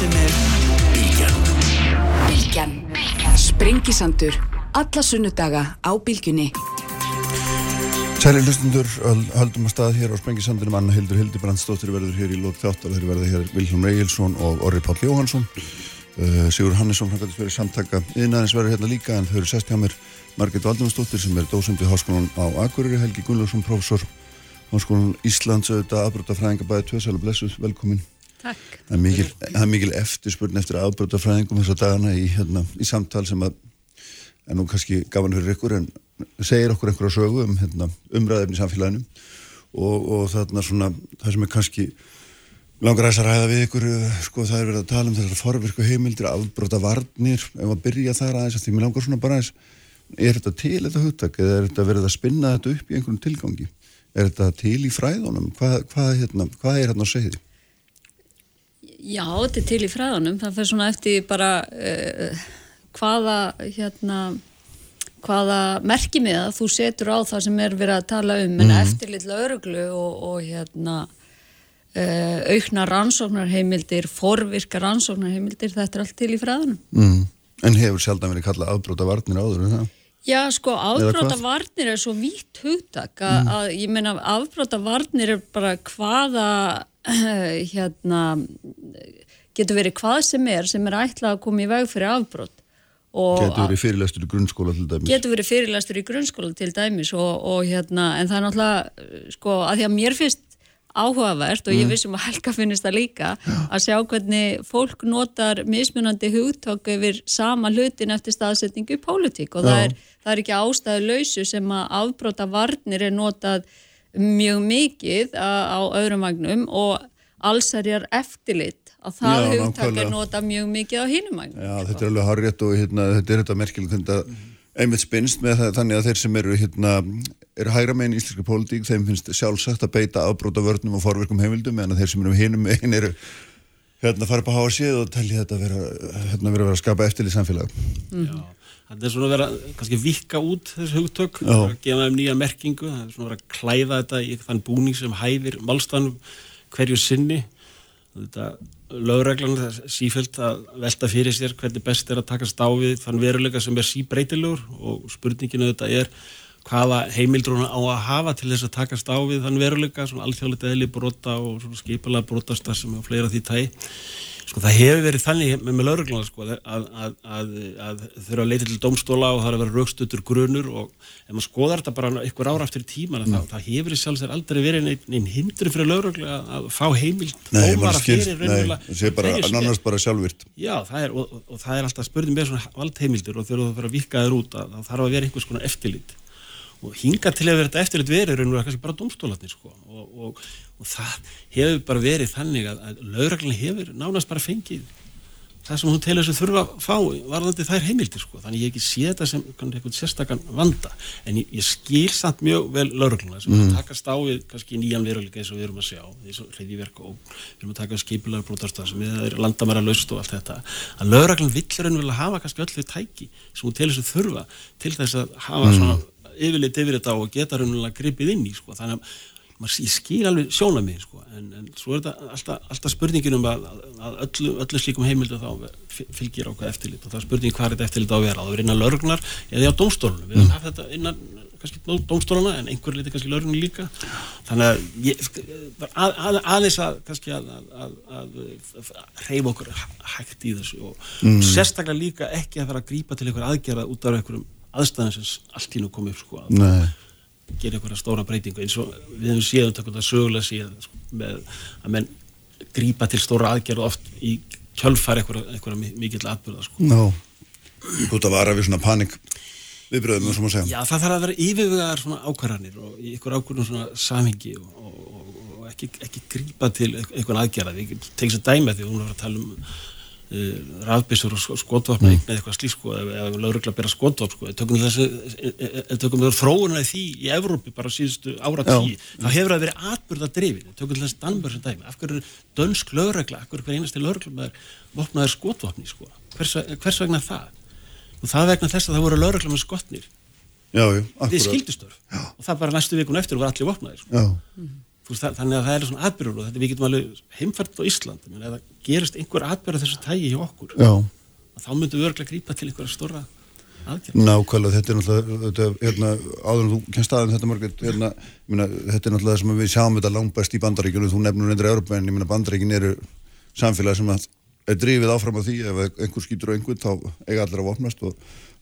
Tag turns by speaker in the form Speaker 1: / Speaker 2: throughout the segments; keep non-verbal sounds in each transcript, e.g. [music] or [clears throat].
Speaker 1: sem er
Speaker 2: Bilgjan
Speaker 3: Bilgjan. Sprengisandur. Alla sunnudaga á Bilgjunni.
Speaker 4: Sæli hlustundur, höldum að stað hér á Sprengisandinum Anna Hildur Hildibrandsdóttir verður hér í lók þáttar þeir verður hér Vilhelm Reygilsson og Orri Páll Jóhansson uh, Sigur Hannesson framkvæmst verið samtaka yðnaðins verður hérna líka en þau eru sest hjá mér Margit Valdimarsdóttir sem er dósend við Háskólan á Akureyri Helgi Gunnlaugsson, professor Háskólan Íslands auðvitað afbrótafræðinga bæði tvöðsælu blessuð, velkomin
Speaker 5: Takk.
Speaker 4: Það er mikil, mikil eftirspurn eftir afbrótafræðingum þess að dagana í, hérna, í samtal sem að en nú kannski gafan fyrir ykkur en segir okkur einhverja sögu um hérna, umræðefni í samfélaginu og, og þarna svona það sem er kannski langar að ræða við ykkur sko það er verið að tala um þessar forvirku heimildir, afbróta varnir ef að byrja þar aðeins því mér langar svona bara aðeins er þetta til þetta hugtak eða er þetta verið að spinna þetta upp í einhvern tilgangi er þetta til í fræðunum hvað, hvað, hérna, hvað er hérna að segja því?
Speaker 5: Já, þetta er til í fræðunum það fyrir svona eftir bara uh, hvaða hérna hvaða merkimiða þú setur á það sem er verið að tala um en
Speaker 4: Mhm.
Speaker 5: eftir litla öruglu og, og hérna uh, aukna rannsóknarheimildir forvirka rannsóknarheimildir þetta er allt til í fræðunum
Speaker 4: Mm. En hefur sjaldan verið kallað afbróta varnir áður en það?
Speaker 5: Já, sko, afbróta varnir er svo vítt hugtak að, að ég meina afbróta varnir er bara hvaða [clears throat] hérna getur verið hvað sem er sem er ætlað að koma í veg fyrir afbrót og
Speaker 4: Getur verið fyrirlestur í grunnskóla til dæmis.
Speaker 5: Getur verið fyrirlæstur í grunnskóla til dæmis og, og hérna, en það er náttúrulega sko, að því að mér finnst áhugavert og ég vissum að Helga finnist það líka að sjá hvernig fólk notar mismunandi hugtök yfir sama hlutin eftir staðsetningu í pólitík og það er, það er ekki ástæðu lausu sem að afbróta varnir er notað mjög mikið á, á öðrum vagnum og allsærjar eftirlit að það
Speaker 4: Já,
Speaker 5: hugtak
Speaker 4: nákvæmlega.
Speaker 5: notað mjög mikið á hinum vagnum
Speaker 4: Já, þetta er alveg harrið og hérna, þetta er þetta merkilegt þetta einmitt spinnst með það þannig að þeir sem eru hérna, eru hægra megin í íslenska pólitík, þeim finnst sjálfsagt að beita afbróta vörnum og forverkum heimildum en að þeir sem eru hinum megin eru hérna fara upp að hafa séð og telli þetta vera, hérna vera að vera að skapa eftirlið samfélag
Speaker 6: Já, það er svona að vera kannski vikka út þessu hugtök að gefa þeim nýja merkingu. Það er svona að vera að klæða þetta í þann búning sem hæfir málstanum hverju sinni. Þetta lögreglan það er sífælt að velta fyrir sér hvernig best er að takast á við þann veruleika sem er síbreytilegur og spurninginu þetta er hvaða heimildur hún á að hafa til þess að takast á við þann veruleika, svona alþjóðlega eðli brota og svona skipalega brotastar sem og fleira því tæ sko það hefur verið þannig með, með laurugluna sko að, að, að, að, þurfa að leita til domstóla og það er að vera raukstutur grunur og ef maður skoðar þetta bara ykkur ára aftur í tíman það, það hefur í sjálfs þeir aldrei verið neinn, neinn hindri fyrir laurugla að, fá heimild
Speaker 4: Nei, maður skilst, nei, það sé bara nánast bara sjálfvirt
Speaker 6: Já, það er, og, og, og það er alltaf spurning með svona valdheimildir og þegar þú fyrir að vika þér út að það þarf að vera einhvers konar eftirlit og hinga til að vera þetta eftirlit verið er raunverulega kannski bara domstólarnir sko. Og, og, og það hefur bara verið þannig að, að lögreglun hefur nánast bara fengið það sem hún telur þessu þurfa að fá varðandi þær heimildir sko. Þannig ég ekki sé þetta sem einhvern sérstakann vanda. En ég, ég skil samt mjög vel lögregluna sem mm. takast á við kannski nýjan veruleika eins og við erum að sjá eins og reyðiverk og við erum að taka skipulega brotarstað sem er landamæra laust og allt þetta. Að lögreglun vill raunverulega hafa kannski öll þau tæki sem hún telur þessu þurfa til þess að hafa svona yfirleitt yfir þetta og geta raunverulega gripið inn í sko. Þannig að maður, ég skil alveg sjóna mig sko, en, en svo er þetta alltaf, alltaf spurningin um að, að öllu, öllu slíkum heimildu þá fylgir ákveð eftirlit og það er spurning hvað er þetta eftirlit á að vera, að vera innan lörgnar eða á dómstólunum, við höfum haft þetta innan kannski dómstóluna en einhver liti kannski lörgni líka. Þannig að ég, að, að, aðeins að kannski að, að reyfa okkur hægt í þessu og, og sérstaklega líka ekki að vera að grípa til einhver aðgerða út af einhverjum aðstæðan sem allt í nú kom upp sko, að gera einhverja stóra breytingu eins og við hefum séð um þetta sögulega séð sko, með að menn grípa til stóra aðgerð oft í kjölfar einhverja, einhverja mikill atbyrða sko.
Speaker 4: Ná, þú ert að vara við svona panik viðbröðum, sem að segja
Speaker 6: Já, það þarf að vera yfirvegar svona ákvarðanir og í einhver ákvarðum svona samhengi og, og, og, ekki, ekki grípa til einhvern aðgerða. Við tegum sér dæmi því hún var að tala um rafbísur og skotvapna mm. eitthvað slík sko, ef laurugla bera skotvapn sko, tökum þessu tökum við þróunar því í Evrópi bara síðustu ára tíu, þá hefur það verið atbyrða drifin, tökum þessu Danbjörn sem dæmi af hverju er dönsk laurugla, af hverju hver einasti með vopnaður skotvapni sko, hvers, hvers vegna það? Og það vegna þess að það voru laurugla með skotnir.
Speaker 4: Já, já,
Speaker 6: við
Speaker 4: akkurat.
Speaker 6: skildistörf og það bara næstu vikun eftir og var allir vopnaðir sko.
Speaker 4: Já,
Speaker 6: veist, þannig að það er svona atbyrgur og þetta við getum alveg heimfært á Ísland það gerist einhver atbyrgur þessu tægi hjá okkur
Speaker 4: Já,
Speaker 6: þá myndum við örglega grípa til einhverja stóra aðgerð
Speaker 4: nákvæmlega, þetta er náttúrulega þetta, hérna, áður en þú kennst aðeins þetta margir hérna, meina, þetta er náttúrulega það sem við sjáum þetta langbæst í bandaríkjunum, þú nefnur reyndra Európa en ég meina bandaríkin eru samfélag sem er drifið áfram á því ef einhver skýtur á einhvern þá eiga allir að vopnast og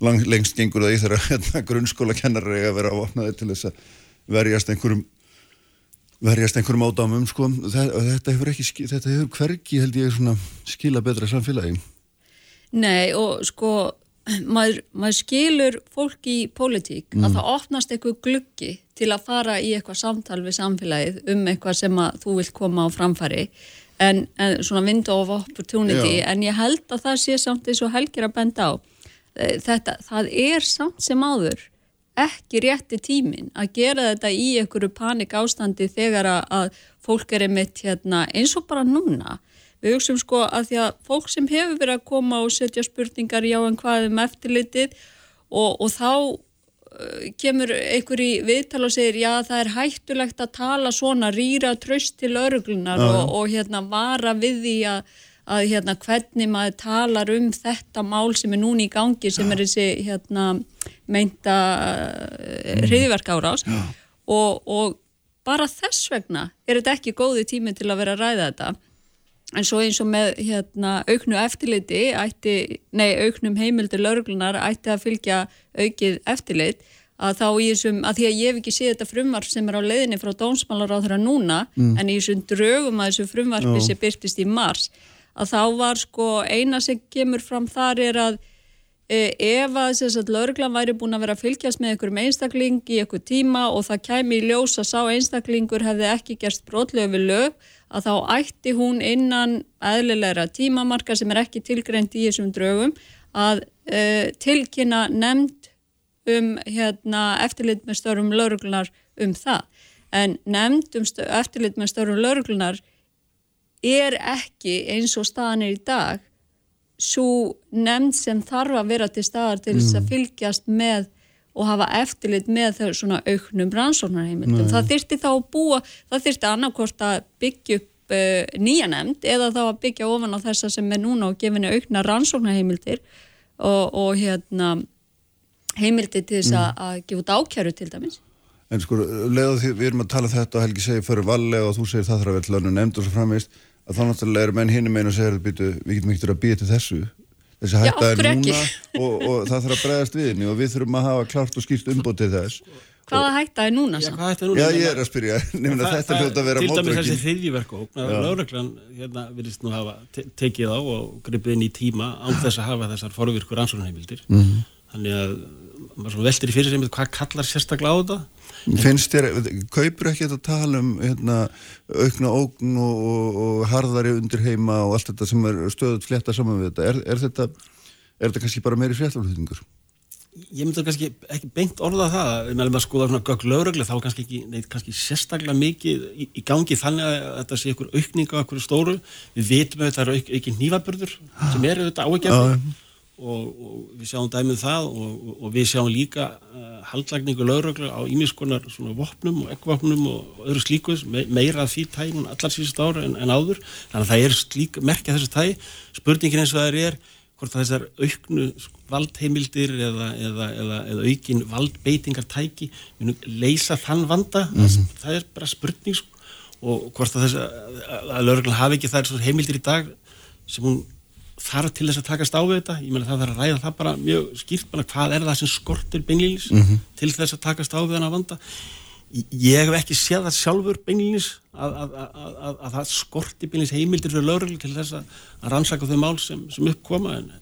Speaker 4: lang, lengst gengur það í þegar hérna, grunnskóla kennar eiga að vera að vopna verjast einhverjum ádámum sko. þetta, hefur ekki, þetta hefur hvergi held ég svona skila betra samfélagi
Speaker 5: Nei og sko maður, maður skilur fólk í pólitík að það opnast eitthvað gluggi til að fara í eitthvað samtal við samfélagið um eitthvað sem að þú vilt koma á framfæri en, en svona window of opportunity
Speaker 4: Já.
Speaker 5: en ég held að það sé samt eins og helgir að benda á Eh, þetta, það er samt sem áður ekki rétti tímin að gera þetta í einhverju panik ástandi þegar að, fólk er einmitt hérna, eins og bara núna. Við hugsaum sko að því að fólk sem hefur verið að koma og setja spurningar já en hvað um eftirlitið og, og þá uh, kemur einhver í viðtal og segir já það er hættulegt að tala svona rýra tröst til örglunar og, og hérna vara við því að að hérna hvernig maður talar um þetta mál sem er núna í gangi sem er þessi hérna meinta uh, hriðverk árás og, og bara þess vegna er þetta ekki góði tími til að vera að ræða þetta. En svo eins og með hérna auknu eftirliti ætti, nei auknum heimildir lauruglunar ætti að fylgja aukið eftirlit að þá í þessum, að því að ég hef ekki séð þetta frumvarp sem er á leiðinni frá dómsmálar á þeirra núna, en í þessum drögum að þessu frumvarpi sem byrtist í mars að þá var sko eina sem kemur fram þar er að ef að lauruglan væri búin að vera að fylgjast með einhverjum einstakling í einhver tíma og það kæmi í ljós að sá einstaklingur hefði ekki gerst brotlegu við lög að þá ætti hún innan eðlilegra tímamarka sem er ekki tilgreint í þessum drögum að e, tilkynna nefnd um hérna, eftirlit með störum lauruglunar um það. En nefnd um eftirlit með störum lauruglunar er ekki eins og staðan er í dag svo nefnd sem þarf að vera til staðar til þess að fylgjast með og hafa eftirlit með þau svona auknum rannsóknarheimildum. Það þyrfti þá að búa, það þyrfti annarkvort að byggja upp uh, nýja nefnd eða þá að byggja ofan á þessa sem er núna og gefinni aukna rannsóknarheimildir og, og hérna heimildir til þess að, að gefa út ákjæru til dæmis.
Speaker 4: En sko, leða því við erum að tala þetta og Helgi segir fyrir valega og þú segir það þarf að vera til að nefnd og svo framvegist að þá náttúrulega eru menn hinum einu og býtu, við getum ekkert að býja til þessu. Þessi hætta er núna og, og það þarf að bregðast við henni og við þurfum að hafa klart og skýrt umbútt til þess.
Speaker 5: Hvaða hætta er núna
Speaker 6: Já, hvað ætti núna?
Speaker 4: Já, ég er að spyrja, [laughs] nefnir að þetta hljóta að vera
Speaker 6: Til dæmis þessi
Speaker 4: mótrökin
Speaker 6: þriðjiverkókn að lauruglan hérna virðist nú hafa te tekið á og gripið inn í tíma án þess að hafa þessar forvirkur ansvörunheimildir
Speaker 4: Mhm.
Speaker 6: þannig að maður veltir í fyrir sem hvað kallar sérstaklega á þetta
Speaker 4: Finnst þér, kaupur ekki þetta tala um hérna, aukna ógn og, og, og harðari undir heima og allt þetta sem er stöðut flétta saman við þetta? Er, er þetta, er þetta kannski bara meiri fréttaflutningur?
Speaker 6: ég myndi kannski ekki beint orða það. Ef maður skoða svona gögg lauruglu þá kannski ekki, neitt kannski sérstaklega mikið í, í gangi þannig að þetta sé ykkur aukning á ykkur stóru, við vitum að þetta er auk, ekki nýfabörður sem eru þetta áegjafni og, og við sjáum dæmið það og, og, við sjáum líka haldlagningu lauruglu á ímiskonar svona vopnum og eggvopnum og öðru slíkus, me, meira af því tæg núna allar síðust ára en, en áður. Þannig að það er slík merkja þessu tæg spurningin eins og það er hvort þessar auknu valdheimildir eða, eða, eða, eða aukin valdbeitingartæki leysa þann vanda. Það, það er bara spurning sko. og hvort að að, lögreglan hafi ekki þær heimildir í dag sem hún þarf til þess að takast á við þetta. Ég meina það þarf að ræða það bara mjög skýrt bara hvað er það sem skortir beinlýnis til þess að takast á við þennan vanda. Ég hef ekki séð það sjálfur beinlýnis að, að, að, að, að það skorti beinlýnis heimildir fyrir lögreglu til þess að, að rannsaka þau mál sem, sem uppkoma en,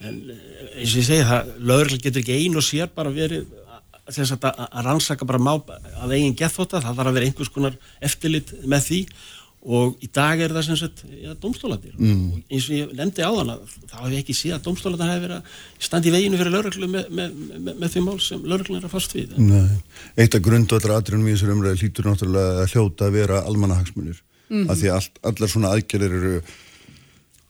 Speaker 6: en eins og ég segi það lögreglu getur ekki ein og sér bara verið að, að, að rannsaka bara má að eigin gethóta, það þarf að vera einhvers konar eftirlit með því og í dag er það sem sagt ja, domstólandir mm. og eins og ég nefndi á þann þá hef ég ekki séð að domstólandir hefur verið að standa í veginu fyrir lögreglu með, með, með, með því mál sem lögreglun er að fast við
Speaker 4: Nei. Eitt af grundvallar atriðunum í þessar umræði hlýtur náttúrulega að hljóta að vera almannahagsmunir
Speaker 5: Mhm.
Speaker 4: af því að allt, allar svona aðgerðir eru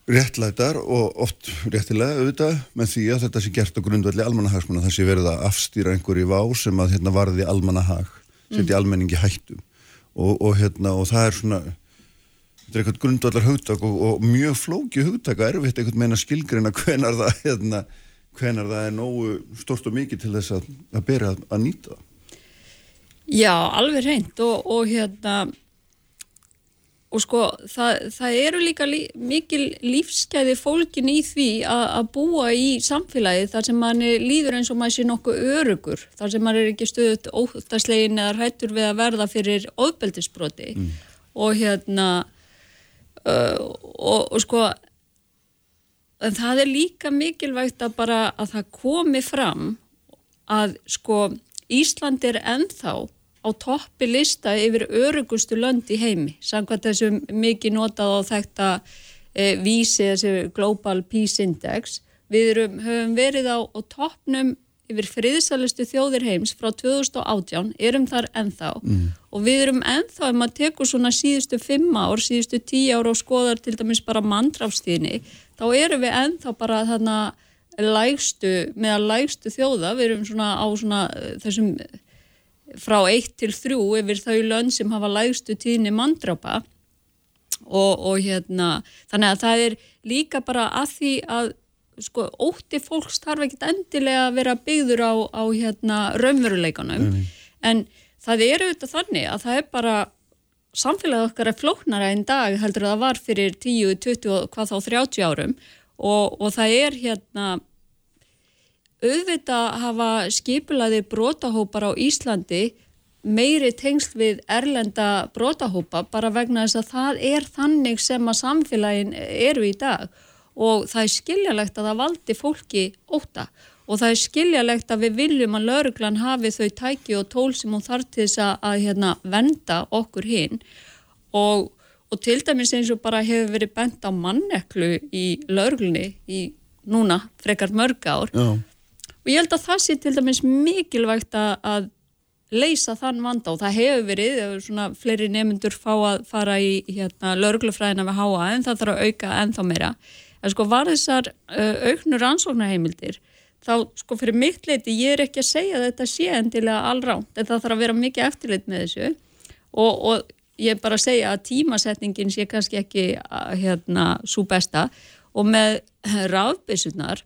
Speaker 4: réttlætar og oft réttilega auðvitað með því að þetta sé gert á grundvalli almannahagsmuna það sé verið að afstýra einhverju vá sem að hérna varði almannahag setja almenningi hættu og, og hérna og það er svona þetta er eitthvað grundvallar hugtak og, og mjög flóki hugtak og erfitt eitthvað meina skilgreina hvenar það hérna, hvenar það er nógu stort og mikið til þess að, að bera að, að nýta það
Speaker 5: Já, alveg reynd og, og hérna og sko það, það eru líka lí, mikil lífskeiði fólkin í því að búa í samfélagi þar sem mann líður eins og maður sé nokkuð örugur, þar sem maður er ekki stöðut óttaslegin eða hættur við að verða fyrir ofbeldisbroti mm. og hérna uh, og, og sko en það er líka mikilvægt að bara að það komi fram að sko Ísland er ennþá á toppi lista yfir örugustu lönd í heimi samkvæmt þessum mikið notað á þetta e, vísi þessu Global Peace Index. Við erum, höfum verið á, á toppnum yfir friðsalistu þjóðir heims frá 2018, erum þar ennþá. Mm. og við erum ennþá ef maður tekur svona síðustu fimm ár síðustu tíu ár og skoðar til dæmis bara mandráfstíðni, þá erum við ennþá bara þarna lægstu, meðal lægstu þjóða, við erum svona á svona e, þessum frá 1 til 3 yfir þau lönn sem hafa lægstu tíðni mandrápa og, og hérna þannig að það er líka bara að því að sko ótti fólks þarf ekkit endilega að vera byggður á, á hérna raunveruleikanum. Mm. en það er auðvitað þannig að það er bara samfélagið okkar er flóknara einn dag heldur að það var fyrir 10, 20, hvað þá 30 árum. Og, og það er hérna auðvitað hafa skipulaði brótahópar á Íslandi meiri tengsl við erlenda brótahópa bara vegna þess að það er þannig sem að samfélagin eru í dag og það er skiljalegt að það valdi fólki óta og það er skiljalegt að við viljum að lauruglan hafi þau tæki og tól sem hún þarf til þess að, að hérna, venda okkur hinn og, og til dæmis eins og bara hefur verið bent á manneklu í lauruglunni í núna frekar mörg ár. Já. Og ég held að það sé til dæmis mikilvægt að leysa þann vanda. Og það hefur verið svona fleiri nefnundur fá að fara í hérna, lauruglufræðina við háa en það þarf að auka ennþá meira en sko var þessar uh, auknur ansóknarheimildir þá sko fyrir mitt leiti ég er ekki að segja að þetta sé endilega allránt en það þarf að vera mikið eftirlit með þessu. Og, og ég er bara að segja að tímasetningin sé kannski ekki hérna svo besta. Og með rafbissunar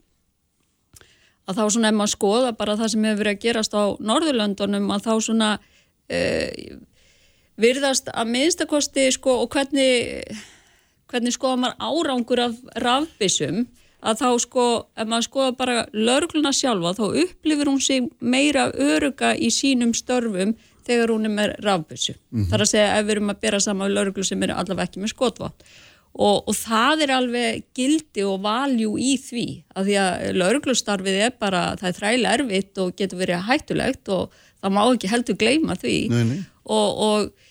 Speaker 5: að þá svona ef maður skoða bara það sem hefur verið að gerast á Norðurlöndunum að þá svona uh, virðast að minnstakosti sko og hvernig, hvernig skoða maður árangur af rafbissum að þá sko, ef maður skoða bara lörgluna sjálfa þá upplifir hún sig meira öruga í sínum störfum þegar hún er með rafbissu. Mm -hmm. Það er að segja ef við erum að bera saman lörglu sem eru allavega ekki með skotvátt og, og það er alveg gildi og valjú í því að því að lauruglustarfið er bara, það er þræli erfitt og getur verið hættulegt og það má ekki heldur gleima því nei, nei. Og, og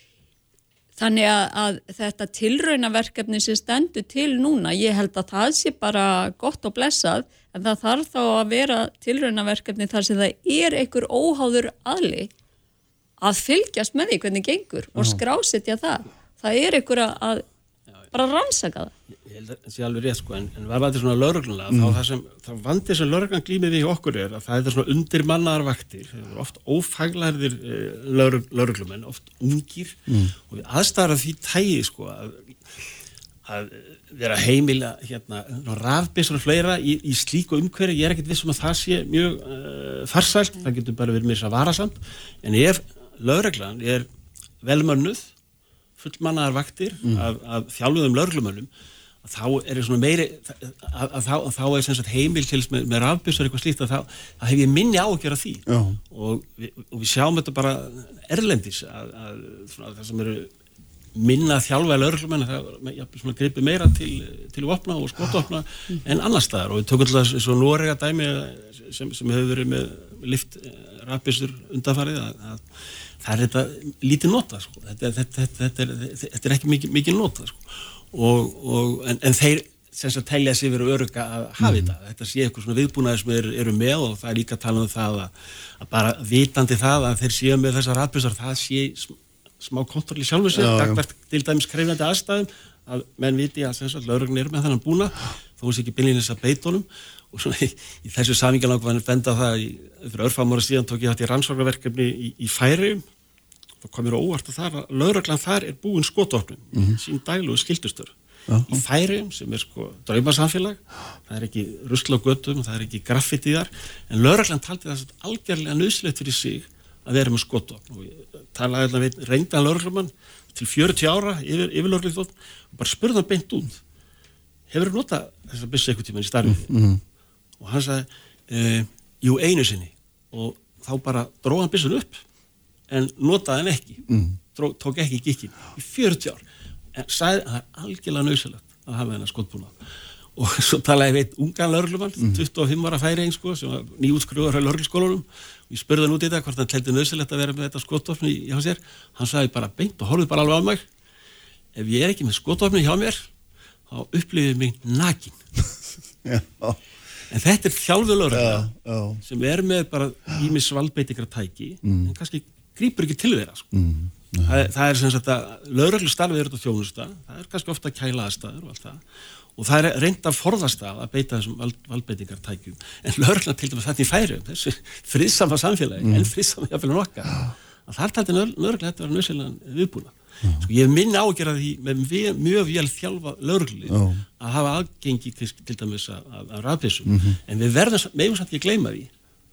Speaker 5: þannig að, að þetta tilraunaverkefni sem stendur til núna, ég held að það sé bara gott og blessað en það þarf þá að vera tilraunaverkefni þar sem það er einhver óháður aðli að fylgjast með því hvernig gengur og skrásetja það. Það er einhver að bara rannsaka það
Speaker 6: Ég held að það sé alveg rétt sko en, en var þetta svona lauruglulega mm. þá það sem, þá vandi sem lauruglan glýmið við okkur er að það er svona undir mannaðarvaktir oft ófæglarðir eh, lauruglumenn, oft ungir mm. og við aðstæðar því tægi sko að, að vera heimila hérna rafbísar og fleira í, í slíku umhverju, ég er ekkert vissum að það sé mjög uh, farsælt, það getur bara verið mér svo varasamt en ef lauruglan er velmönnuð fullmannaðar vaktir mm. af, af þjálfuðum lörglumönnum þá er svona meiri að, að, að þá er sagt, heimil til með, með rafbísar eitthvað slíkt að þá hef ég minni ágjör af því og við, og við sjáum þetta bara erlendis að, að það sem eru minna þjálfaði lörglumenn það gripir meira til, til vopna og skotopna mm. en annar staðar og við tökum alltaf svo Norega dæmi sem, sem hefur verið með lift eh, rafbísur undanfarið að það er þetta lítið nota sko. þetta, þetta, þetta, þetta er ekki mikið, mikið nota sko. og, og, en, en þeir sem að telja sig verið öruga að hafa mm. þetta þetta sé eitthvað svona viðbúnaði sem eru, eru með og það er líka að tala um það að, að bara vitandi það að þeir séu með þessar rafbísar það sé smá kontrolli sjálfur sig, dagvert til dæmis krefnandi aðstæðum að menn viti að laurugn er með þannig búna þó er ekki byrjinins að beitónum og svona í, í þessu samingalang var hann benda það fyrir örfamóra síðan tók ég hætti rannsvarverkefni í, í færi þá komir óvart að það að lauraglan þar er búin skotofnum mm -hmm. sín dælu og skildustur í færium sem er sko draumasamfélag það er ekki rusla á göttum það er ekki graffitiðar en lauraglan taldi það algjörlega nöðsilegt fyrir sig að vera með skotofn og talaði allavega reyndan lauraglumann til 40 ára yfir, yfir lauraglumann og bara spurði hann beint út hefur þú notað þess að byrja eitthvað tíma í starfið mm -hmm. Og hann sagði e, jú einu sinni. Og þá bara dróð hann byrjun upp en notaði hann ekki. Mm. Dró, tók ekki gikkin í 40 ár. En sagði að það er algjörlega nöysilegt að hafa þennan skottbúnað og svo talaði ég veit ungan lörglumann mm. 25 ára færi einn sko sem var nýjútskruðar á lörglskólanum og ég spurði hann út í þetta hvort hann telti nöysilegt að vera með þetta skottofni hjá sér. Hann sagði bara beint og horfið bara alveg á mig ef ég er ekki með skottofni hjá mér þá upplifið mig nakin [laughs] en þetta er þjálfur lörgla sem er með bara ími svalbeitikra tæki mm. en kannski grýpur ekki til þeirra sko. mm. það, það er sem sagt að lauröglu starfið eru þetta þjónusta, það er kannski ofta kælaðastæður og allt það og það er reynda forðastað að beita þessum val, valbeitingartækjum en laurögla til dæmis þetta í færum þessu friðsama samfélagi mm. en friðsama jáfnveg nokkar að þar taldi laurögla þetta að vera nöðsynlega viðbúna sko, ég minn ágjör að því með mjög vel þjálfa laurögli að hafa aðgengi til dæmis að, að rafbísum mm -hmm. en við verðum meðum samt ekki að gleyma því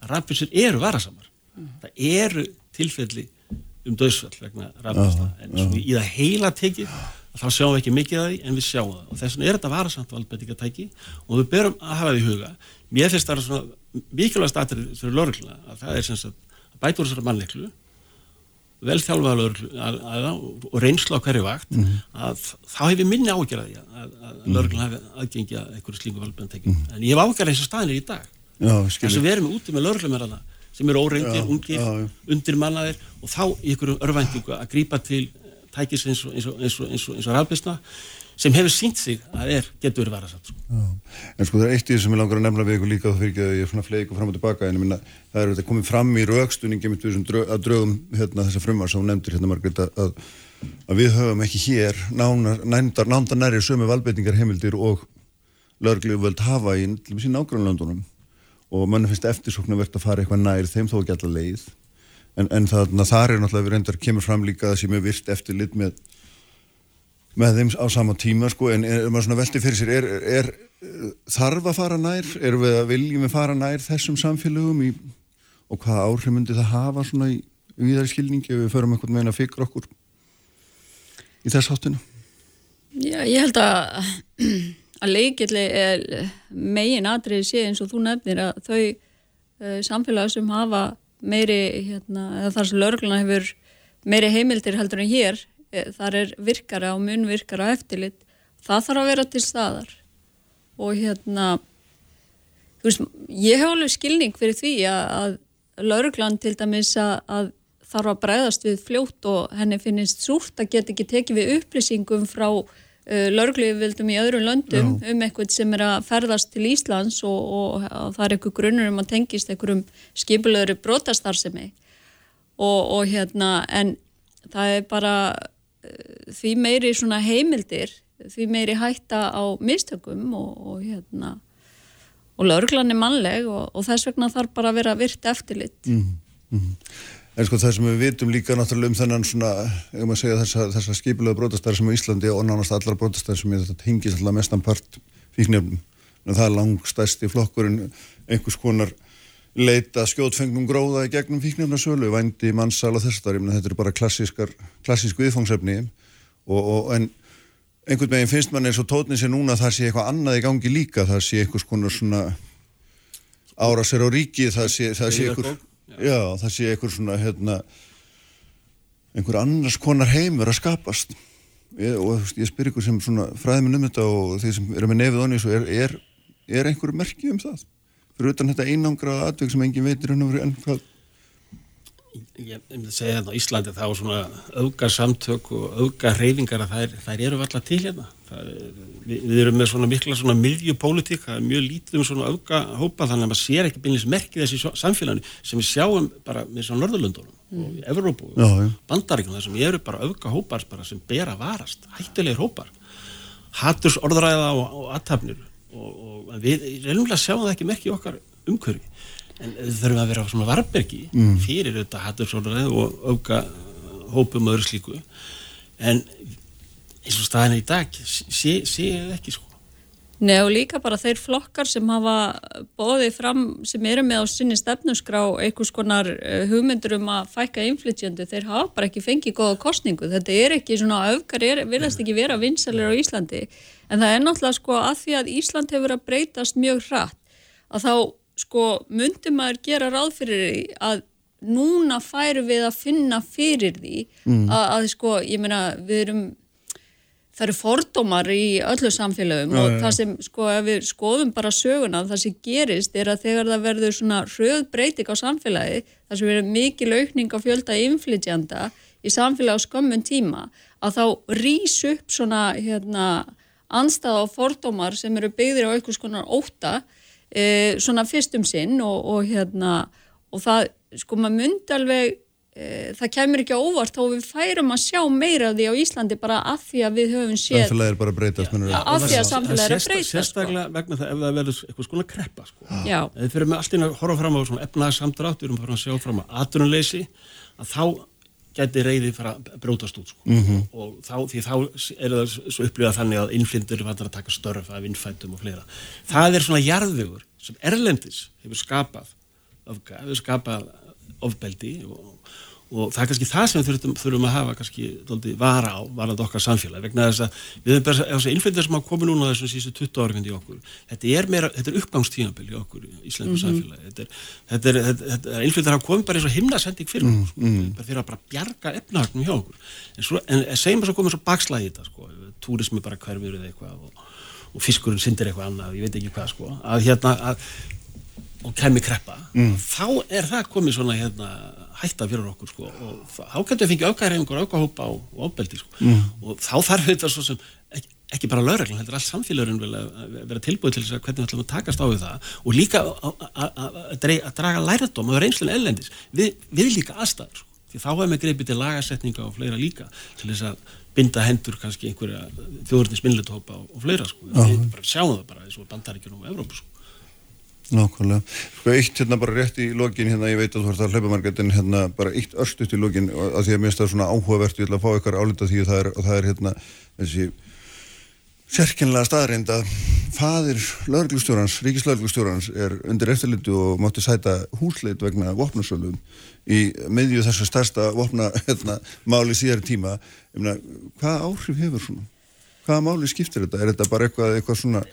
Speaker 6: að rafbísur eru varasamar. Mm. það eru tilfelli um döðsfall vegna rafnasta en svona í það heila tekið þá sjáum við ekki mikið af því en við sjáum það. Og þess vegna er þetta varasamt valdbætingatæki og við börum að hafa því huga. Mér finnst það svona mikilvægast aðrið fyrir lörgla að það er sem sagt að bæta úr þessari mannleiklu vel þjálfaða og reynsla á hverju vakt mm -hmm. að þá hefur minni ágjörði að, að lörgla hafi aðgengja einhverju slíku valdbætingatæki mm -hmm. en ég hef ágjörði þess að staðinir í dag. Þess að við erum úti með lörgla sem eru óreindir, ungir, undirmannaðir og þá í einhverjum örvæntingu að grípa til tækis eins og, eins og, eins og, eins og rafbisna sem hefur sínt sig að er getur verið varasamt. Sko.
Speaker 4: En sko það er eitt í því sem ég langar að nefna við ykkur líka þá fyrir ekki að ég er svona fleik og fram og tilbaka en minna það er þetta komið fram í raukstunningi drög, að drögum hérna, þessa frumar sem nefndir hérna Margrit að, að við höfum ekki hér nándar nándar næri sömu valbeitingar heimildir og lögurglegu völd hafa í sín ágrannlöndunum og mann finnst eftirsóknarvert að fara eitthvað nær þeim þó ekki allar leið en, en það, þar er náttúrulega við reyndar kemur fram líka sem er virt eftir lit með, með þeim á sama tíma sko, en er maður svona veldi fyrir sér er, er, er þarf að fara nær? Er við að viljum við fara nær þessum samfélögum í, og hvaða áhrif myndi það hafa svona í viðari skilningi ef við förum eitthvað meina fyrir okkur í þess háttinu
Speaker 5: Já, ég held að [clears throat] að leikilli megin atrið sé eins og þú nefnir að þau uh, samfélag sem hafa meiri hérna, eða þar sem lörgluna hefur meiri heimildir heldur en hér þar er virkara og munvirkara eftirlit, það þarf að vera til staðar og hérna þú veist, ég hef alveg skilning fyrir því að, að lörglan til dæmis að, að þarf að bræðast við fljótt og henni finnist súrt að geta ekki tekið við upplýsingum frá uh, lörglífvildum í öðrum löndum Já. um eitthvað sem er að ferðast til Íslands og, og, og það er eitthvað grunnur um að tengist einhverjum skipulöðuru brotastarsemi og, og hérna en það er bara því meiri svona heimildir því meiri hætta á mistökum og hérna og lauruglan er mannleg og þess vegna þarf bara að vera virt eftirlitt mm -hmm.
Speaker 4: En sko það sem við vitum líka náttúrulega um þennan svona, ef maður segja þessa, þessa skipilega brótastar sem á Íslandi og nánast allar brótastar sem þetta hingis alltaf mestan part fíknefnum. Það er langstæsti flokkurinn einhvers konar leita skjótfengnum gróða í gegnum fíknefnarsölu, vændi, mannsal og þess að þetta er bara klassísku viðfangsefni. Og, og en einhvern veginn finnst mann eins og tótni sé núna að það sé eitthvað annað í gangi líka, það sé konar svona árasir á ríki, það sé, það sé einhver Já, það sé einhver svona hérna, einhver annars konar heimur að skapast. Ég, og ég spyr ykkur sem fræðminn um þetta og þeir sem eru með nefið onni er, er, er einhver merki um það fyrir utan þetta einangraða atveg sem engin veitir en hvað
Speaker 6: Ég myndi að segja hérna á Íslandi þá svona auka samtök og auka reyfingar að þær, þær eru alltaf til hérna. Er, við, við erum með svona mikla svona miðjupólitík, það er mjög lítið um svona auka hópa þannig að maður sér ekki beinleins merkið þessi samfélaginu sem við sjáum bara með svona Norðurlundunum mm. og Evrópu og bandaríkunum þar sem eru bara auka hópar bara sem ber að varast, hættilegir hópar. Hatturs orðræða og, og aðtapnir og, og við reynum að sjá það ekki merkið okkar umhverfi. En þau þurfum að vera svona varbergi mm. fyrir auðvitað hattursólaræð og auka hópum öðru slíku. En eins og staðina í dag sé, sé ekki sko
Speaker 5: Nei og líka bara þeir flokkar sem hafa bóðið fram sem eru með á sinni stefnusgrá einhvers konar eh, hugmyndur um að fækka inflytjöndu, þeir hafa bara ekki fengið góða kostningu, þetta er ekki svona öfgar, verðast ekki vera vinsalir á Íslandi en það er náttúrulega sko að því að Ísland hefur að breytast mjög hratt að þá sko myndum að gera ráð fyrir því að núna færu við að finna fyrir því mm. að, að sko ég meina við erum það eru fordómar í öllu samfélagum já, og já, það sem, sko, ef við skoðum bara söguna, það sem gerist er að þegar það verður svona hröð breyting á samfélagi, það sem verður mikil aukning á fjölda inflytjanda í samfélagi á skömmun tíma, að þá rýs upp svona, hérna, anstað á fordómar sem eru byggðir á einhvers konar óta, e, svona fyrstum sinn og, og hérna, og það, sko, maður myndi alveg Eh, það kemur ekki óvart þó við færum að sjá meira af því á Íslandi bara af því að við höfum séð
Speaker 4: Samfélagi er bara að breytast
Speaker 5: ja, af því að samfélagi er að breytast
Speaker 6: sko. Sérstaklega sko. vegna það ef það verður eitthvað svona kreppa sko. Við fyrir með allt inn að horfa fram á efnaðarsamdrátt, við erum að sjá fram á aturunleysi, að þá geti reyði fara að brótast út sko. mm -hmm. og þá, því þá er það svo upplifað þannig að innflindur er að taka störf af innfættum og fleira það er svona jarðugur sem Erlendis hefur skapað, hefur skapað ofbeldi og og það er kannski það sem við þurfum, þurfum að hafa kannski doldi, vara á, varandi okkar samfélag vegna þess að við höfum bara þess að innflytjar sem hafa komið núna þessum sístu 20 árið í okkur þetta er, meira, þetta er uppgangstíðanbili í okkur í Íslandu mm -hmm. samfélagi. Þetta er, þetta er, þetta er innflytjar hafa komið bara eins og himnasending fyrir okkur mm -hmm. bara fyrir að bara bjarga efnahagnum hjá okkur. En, svo, en segjum að svo komið svo bakslæði þetta sko, túrismi bara hverfur eða eitthvað og, og fiskurinn syndir eitthvað annað, ég veit ekki hvað sko, að hérna að, og kemur kreppa mm. þá er það komið svona hérna hætta fyrir okkur sko. Og þá getur við fengið aukaðar einhver aukahópa og ofbeldi sko. Mm. og þá þarf þetta svo sem ekki, ekki bara lögreglan, þetta er allt samfélagurinn vel að vera tilbúið til þess að hvernig við ætlum að takast á við það. Og líka að draga læradóm og reynslun ellendis við, við líka aðstæður sko. Því þá hefum við greipið til lagasetninga og fleira líka til þess að binda hendur kannski einhverja þjóðurnis minnlutópa og fleira sko, við sjáum það bara eins og bandaríkjum og Evrópu sko
Speaker 4: Nákvæmlega. Sko eitt hérna bara rétt í lokin hérna, ég veit að þú ert að hlaupa margætt en hérna bara eitt örstuðt í lokin að því að mér stað svona áhugavert, ég ætla að fá ykkar álita því að það er, og það er hérna þessi sérkynlega staðreind að fadir lauruglustjórans, ríkislauruglustjórans er undir eftirlitu og mátti sæta húsleit vegna vopnarsölum í meðju þessu stærsta vopna hérna, máli síðar tíma. Mena, hvað áhrif hefur svona? Hvaða máli skiptir þetta? Er þetta bara eitthvað, eitthvað svona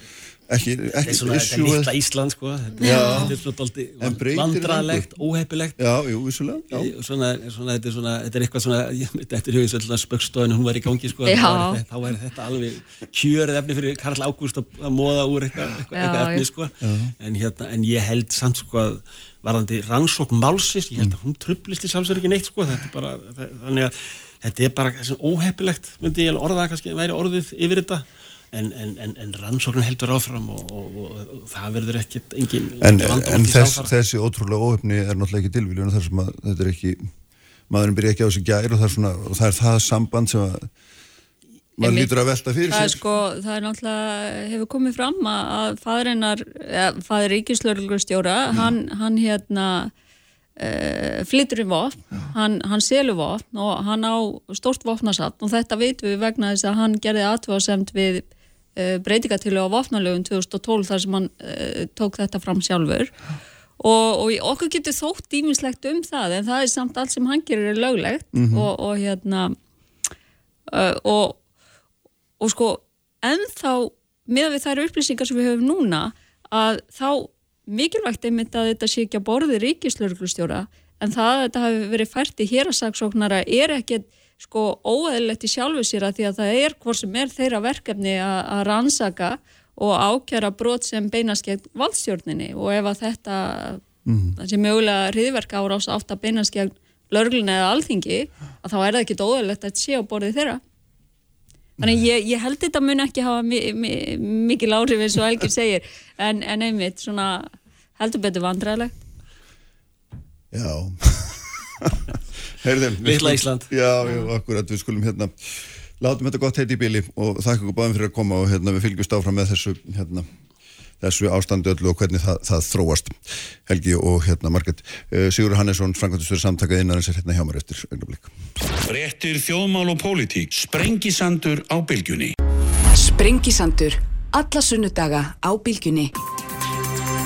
Speaker 4: ekki, ekki
Speaker 6: svona, þetta er litla Ísland sko. Þetta er svona vandralegt, óheppilegt.
Speaker 4: Já, jú, vissulega
Speaker 6: svona, svona, þetta er svona, þetta er eitthvað svona þetta er hugið spökstofinu, hún var í gangi sko. Þá er þetta alveg kjörið efni fyrir Karl Ágúst að móða úr eitthvað, eitthvað efni sko. En, hérna, en ég held samt sko að varðandi rannsókn málsins, ég held að hún trublist í sjálfsverð ekki neitt sko, þetta er bara þannig að þetta er bara óheppilegt myndi ég orða kannski, væri orðið yfir þetta en, en, en rannsóknum heldur áfram og, og, og, og það verður ekkert engin
Speaker 4: En, en þess, þessi ótrúlega óöfni er náttúrulega ekki tilvíljun þar sem að þetta er ekki maðurinn byrja ekki á þessu gær og það er, svona, það, er það samband sem að maður lítur að velta fyrir
Speaker 5: það sér. sko, það er náttúrulega, hefur komið fram að fadrinnar, fadur Ríkislörglustjóra, mm. hann, hann hérna Uh, flyttur í vopn, hann, hann selur vopn og hann á stort vopnasatt og þetta veitum við vegna þess að hann gerði aðtöðasemt við uh, breytingatillu á vopnalögun 2012 þar sem hann uh, tók þetta fram sjálfur og, og okkur getur þótt dýmislegt um það en það er samt allt sem hann gerir er löglegt mm -hmm. og, og hérna uh, og, og sko ennþá með við þær upplýsingar sem við höfum núna að þá mikilvægt einmitt að þetta sé ekki að borði ríkislauglustjóra en það að þetta hafi verið fært í hérasagsóknara er ekkert sko óæðilegt í sjálfu sér að því að það er hvort sem er þeirra verkefni að rannsaka og ákjara brot sem beinast gegn valdstjórninni. Og ef að þetta mm -hmm. sé mögulega hriðverk árás átt að beinast gegn lörgluna eða alþingi að þá er það ekkit óæðilegt að sé á borði þeirra. Þannig ég, ég held þetta mun ekki hafa mi, mi, mikil áhrif eins og Elgir segir. En, en einmitt svona heldur betur vandræðilegt
Speaker 4: Já
Speaker 6: Vittla Ísland.
Speaker 4: Já, já, akkurat, við skulum hérna látum þetta gott heiti í bíli og þakka ykkur báðum fyrir að koma og hérna við fylgjumst áfram með þessu hérna, þessu ástandi öllu og hvernig það, það þróast Helgi og hérna Marget uh, Sigur Hannesson, Frankvæmstur samtakað innanins er hérna hjá mér eftir augnablik.
Speaker 1: Frettir þjóðmál og pólitík Sprengisandur á bylgjunni.
Speaker 3: Sprengisandur, alla sunnudaga á bylgjunni.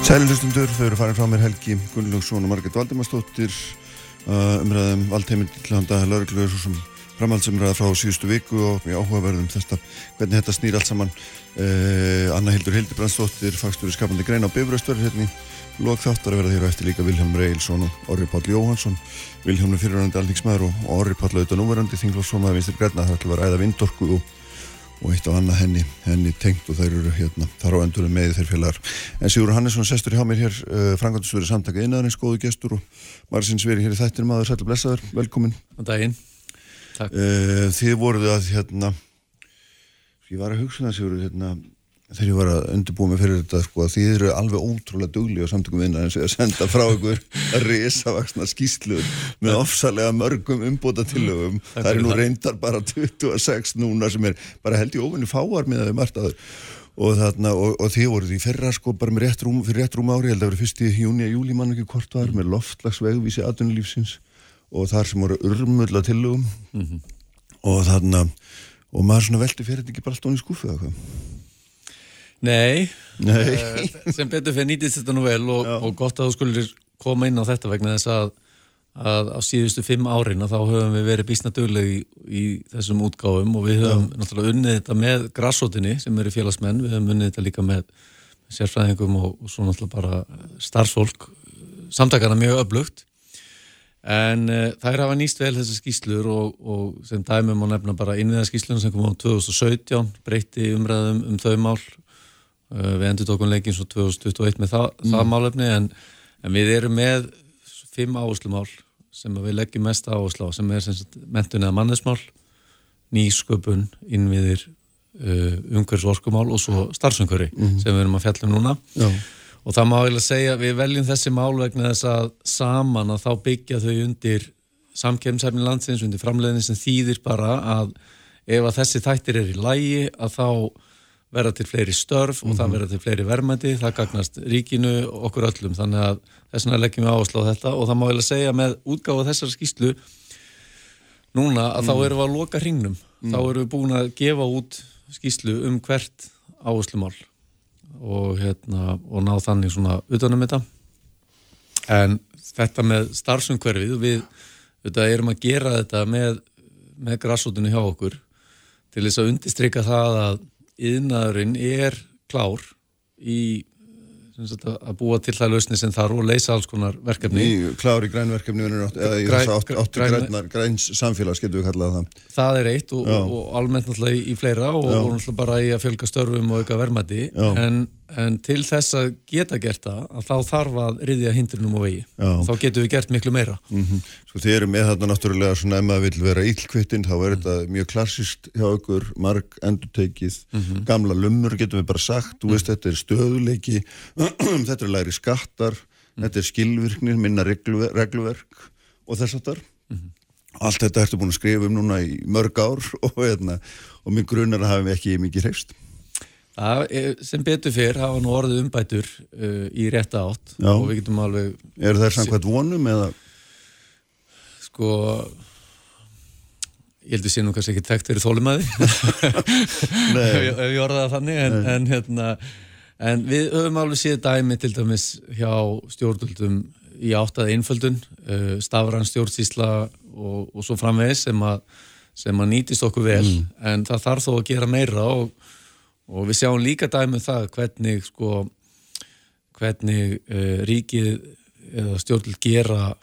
Speaker 4: Sælilustundur, þau eru farin frá mér Helgi Gunnlaugsson og Marget Valdimarsdóttir umræðum handa lauruglu svo sem framhaldsumræða frá síðustu viku og mjög áhugaverðum þetta, hvernig þetta snýr allt saman. Uh, Anna Hildur Hildibrandsdóttir fagstur í skapandi grein á Bifröstur hérna í lók þáttar að verða hér á eftir líka Vilhelm Reilsson og Orri Páll Jóhansson Vilhelm er fyrirrandi alþingsmæður og Orri Páll auðvitað núverandi þinglófsfómaði vinstir græna það ætla að vera æða vindorku og, og eitt á annað henni, henni tengt og þær eru hérna þar á endurum með þeir félagar. En Sigur Hannesson sestur hjá mér hér uh, frangandusveri samtaka innaðarins, góðu gestur og maður sinns verið hér í þættinum aður sætlu blessaður, velkomin
Speaker 2: Takk.
Speaker 4: Uh, þið voruð að hérna ég var að hugsa það Sigur hérna, þegar ég var að undirbúa mig fyrir þetta sko, að þið eru alveg ótrúlega dugli á samtökum vinnar eins og að senda frá ykkur risavaksna skýslu með ofsalega mörgum umbóta tillögum það er nú reyndar bara 26 núna sem er bara held í ofinni fáar með að við margt aður og, þarna, og, og þið voruð í ferra sko bara með rétt rúm, fyrir rétt rúm ári, ég held að það verið fyrst í júni að júli mann ekki hvort var með loftlagsvegvísi aðunulífsins og þar sem voru urmulla tillögum. Mm -hmm. og þarna og maður svona veldi fyrir þetta ekki bara alltaf í skúfu eða hvað
Speaker 2: Nei,
Speaker 4: Nei.
Speaker 2: Uh, sem betur fyrir nýtist þetta nú vel og, og gott að þú skulir koma inn á þetta vegna þess að, að á síðustu fimm árin þá höfum við verið bísna dögleg í, í þessum útgáfum og við höfum Já. náttúrulega unnið þetta með grassótinni sem eru félagsmenn, við höfum unnið þetta líka með sérfræðingum og, og svo náttúrulega bara starfsfólk samtakana mjög öflugt en uh, þær hafa nýst vel þessar skýslur og, og sem dæmum á nefna bara innviðarskýslunum sem kom á 2017 breytti umræðum um þau mál við endur tókum leikin svo 2021 með það, mm. það málefni en, en við erum með fimm áherslumál sem við leggjum mest áherslu á sem er mentun eða mannesmál nýsköpun, innviðir uh, umhverfsorkumál og svo starfsumhverfi mm. sem við erum að fjalla um núna Já og það má eiginlega segja við veljum þessi málvegna þess að saman að þá byggja þau undir samkemsæfni landsins, undir framleiðin sem þýðir bara að ef að þessi þættir er í lægi að þá verða til fleiri störf og mm -hmm. það mhm. verða til fleiri verðmæti, það gagnast ríkinu okkur öllum, þannig að þess vegna leggjum við áherslu á þetta og það má eiginlega segja með útgáfa þessar skýslu núna að mm. þá erum við að loka hringnum, mm. þá erum við búin að gefa út skýslu um hvert áherslumál og, hérna, og ná þannig svona utanum þetta en þetta með starfsumhverfið við þetta, erum að gera þetta með, með grassótunni hjá okkur til þess að undistrykka það að yðnaðurinn er klár í að búa til það lausni sem þarf og leysa alls konar verkefni.
Speaker 4: Í klári grænverkefni græns samfélags getur við kallað það.
Speaker 2: Það er eitt og, og, og almennt náttúrulega í fleira og, og náttúrulega bara í að fjölga störfum og auka vermaði en, en til þess að geta gert það að þá þarf að riðja hindrunum og vegi Já. þá getur við gert miklu meira
Speaker 4: mm -hmm. Sko þið eru með þarna náttúrulega svona ef maður vil vera ílkvittin þá er þetta mm. mjög klassist hjá okkur marg endurteikið, mm -hmm. gamla lumur getum við bara sagt, þú veist þetta er stöðuleiki [clears throat] þetta er læri skattar, mm. þetta er skilvirknir, minna regluver, regluverk og þess aftar. Mm -hmm. Allt þetta ertu búin að skrifa um núna í mörg ár [laughs] og, hérna, og minn grunar að hafa ekki mikið hreifst.
Speaker 2: Sem betur fyrr hafa nú orðið umbætur uh, í rétta átt
Speaker 4: Já.
Speaker 2: og við getum alveg...
Speaker 4: Er það samkvæmt vonum eða?
Speaker 2: Sko, ég heldur sé nú kannski ekki tekt fyrir þólumæði [laughs] ef ég orðaði það þannig en, en hérna En við höfum alveg séð dæmi til dæmis hjá stjórnvöldum í áttað einföldun, uh, stafran stjórnsísla og, og svo framvegis sem, sem að nýtist okkur vel mm. en það þarf þó að gera meira og, og við sjáum líka dæmi um það hvernig, sko, hvernig uh, ríkið eða stjórnvöld gera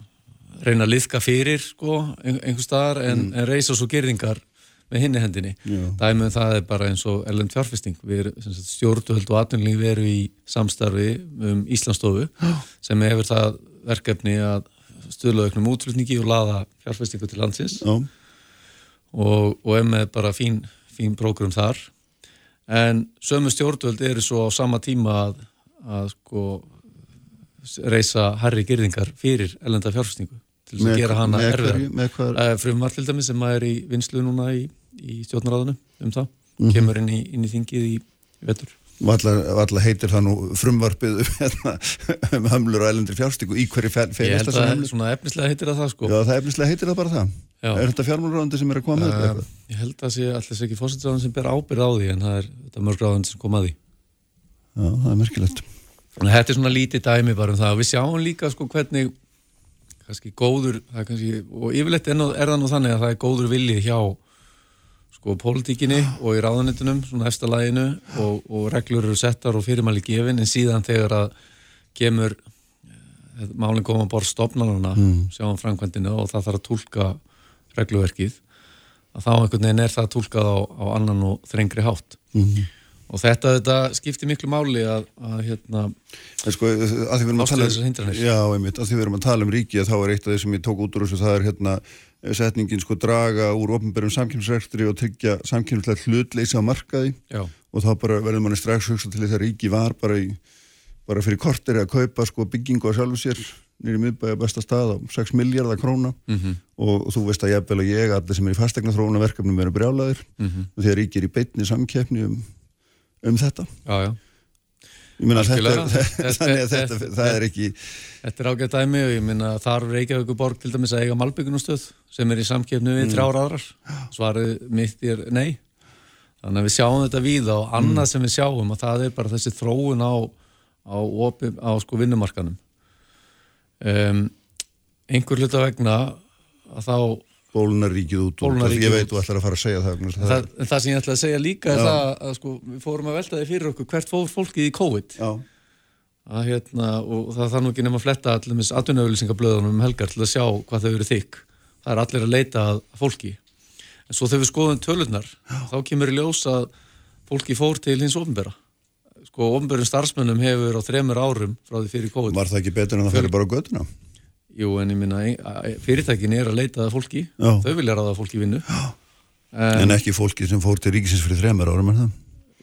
Speaker 2: reyna að liðka fyrir sko, einhver staðar en, mm. en reysa svo gerðingar með hinni hendinni. Dæmið um það er bara eins og ellend fjárfesting. Stjórnvöld og atvinnling veru í samstarfi um Íslandsstofu sem hefur það verkefni að stöðla auknum útflutningi og laða fjárfestingu til landsins Já. og, og er með bara fín, fín prógrum þar. En sömu stjórnvöld eru svo á sama tíma að, að sko reysa herri gerðingar fyrir ellenda fjárfestingu til þess að gera hana erfiðar til dæmi sem er í vinslu núna í, í stjórnaráðinu um það, mm -hmm. kemur inn í, inn í þingið í, vettur
Speaker 4: Valla heitir það nú frumvarpið um, hérna, um hömlur og ælendri fjárstíku í hverju
Speaker 2: felist
Speaker 4: þessar
Speaker 2: hömlur? Ég held að svona efnislega heitir það það sko.
Speaker 4: Já, það efnislega heitir það bara það. Já. Er þetta fjármálurráðandi sem er að koma með þetta?
Speaker 2: Uh, ég held að það sé alltaf ekki fósitráðan sem ber ábyrð á því en það er þetta mörgráðandi sem kom að því.
Speaker 4: Já, það er merkilegt.
Speaker 2: Þetta er svona lítið dæmi bara um það. Við sjáum líka sko hvernig kannski góður, kannski, og yfirleitt er, er það nú þannig að það er góður vilji hjá sko pólitíkinni og í ráðanitunum, svona eftirlæginu og, og reglur eru settar og fyrirmæli gefin en síðan þegar að kemur eh, málinn koma bort stopnarna, mm. sjáum framkvæmdina og það þarf að tólka regluverkið að þá einhvern veginn er það tólkað á, á annan og þrengri hátt mm. og þetta, þetta skiptir miklu máli að, að hérna
Speaker 4: sko, að einmitt, að því við erum að tala um ríki að þá er eitt af því sem ég tók út úr þessu það er hérna setningin sko draga úr ofnbærum samkynnsrektri og tryggja samkynnslega hlutleysi á markaði Já. og þá bara verður manni strax hugsa til þess að ríki var bara, í, bara fyrir kortir að kaupa sko byggingu á sjálfu sér nýri miðbæja besta stað á 6 miljardar króna mm -hmm. og, og þú veist að ég og ég, allir sem er í fastegna þróuna verkefnum verður brjálaðir mm -hmm. og því að ríki er í beitni samkeppni um, um þetta
Speaker 2: Já, já [laughs]
Speaker 4: það er ekki
Speaker 2: Þetta er ágætt dæmi og ég minna þar Reykjavík borg til dæmis að eiga Malbyggunustöð sem er í samkjöfnu við mm. þrjára aðrar svarið mitt er nei þannig að við sjáum þetta við og annað mm. sem við sjáum og það er bara þessi þróun á, á, á sko vinnumarkanum um, einhver hlut að vegna að þá
Speaker 4: bólunaríkið út og ég veit þú ætlar að fara að segja það
Speaker 2: það, það, það sem ég ætla að segja líka er Já. það að sko, við fórum að velta þig fyrir okkur hvert fór fólkið í COVID? Að, hérna, og það þarf nú ekki nefn að fletta allir með atvinnauðlýsingablöðunum um helgar til að sjá hvað þau eru þykk. Það er allir að leita að fólki. En svo þegar við skoðum tölurnar Já. þá kemur í ljós að fólki fór til hins ofnbæra sko ofnbærum starfsmennum hefur á þremur árum frá því fyrir COVID.
Speaker 4: Var það ekki betur en það fyrir bara göduna?
Speaker 2: Jú, en ég minna, fyrirtækin er að leita það fólki, Já. þau vilja ráða fólki vinnu.
Speaker 4: En, en ekki fólki sem fór til ríkisins fyrir þremur árum, er það?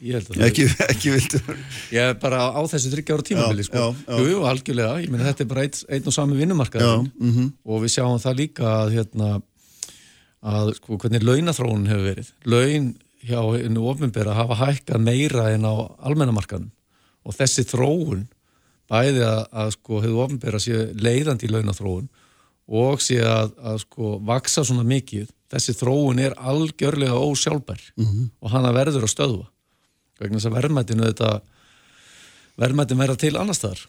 Speaker 2: Ég held að það.
Speaker 4: Ekki, ekki vildur. [laughs]
Speaker 2: Ég er bara á þessu þryggjára tímafili, sko. Já, já. Jú, algjörlega, ég minna, þetta er bara einn ein og sami vinnumarkaður mm -hmm. og við sjáum það líka að, hérna, að, sko, hvernig launathróun hefur verið. Laun hjá hennu ofinbæra hafa hækkað meira en á almennamarkaðum og þessi þróun bæði að, að sko hefur ofnbæra sé leiðandi í launathróun og sé að, að sko vaksa svona mikið, þessi þróun er algjörlega ósjálfbær mm -hmm. og hann verður að stöðva vegna þess að verðmættinu þetta verðmættin verða til annar staðar.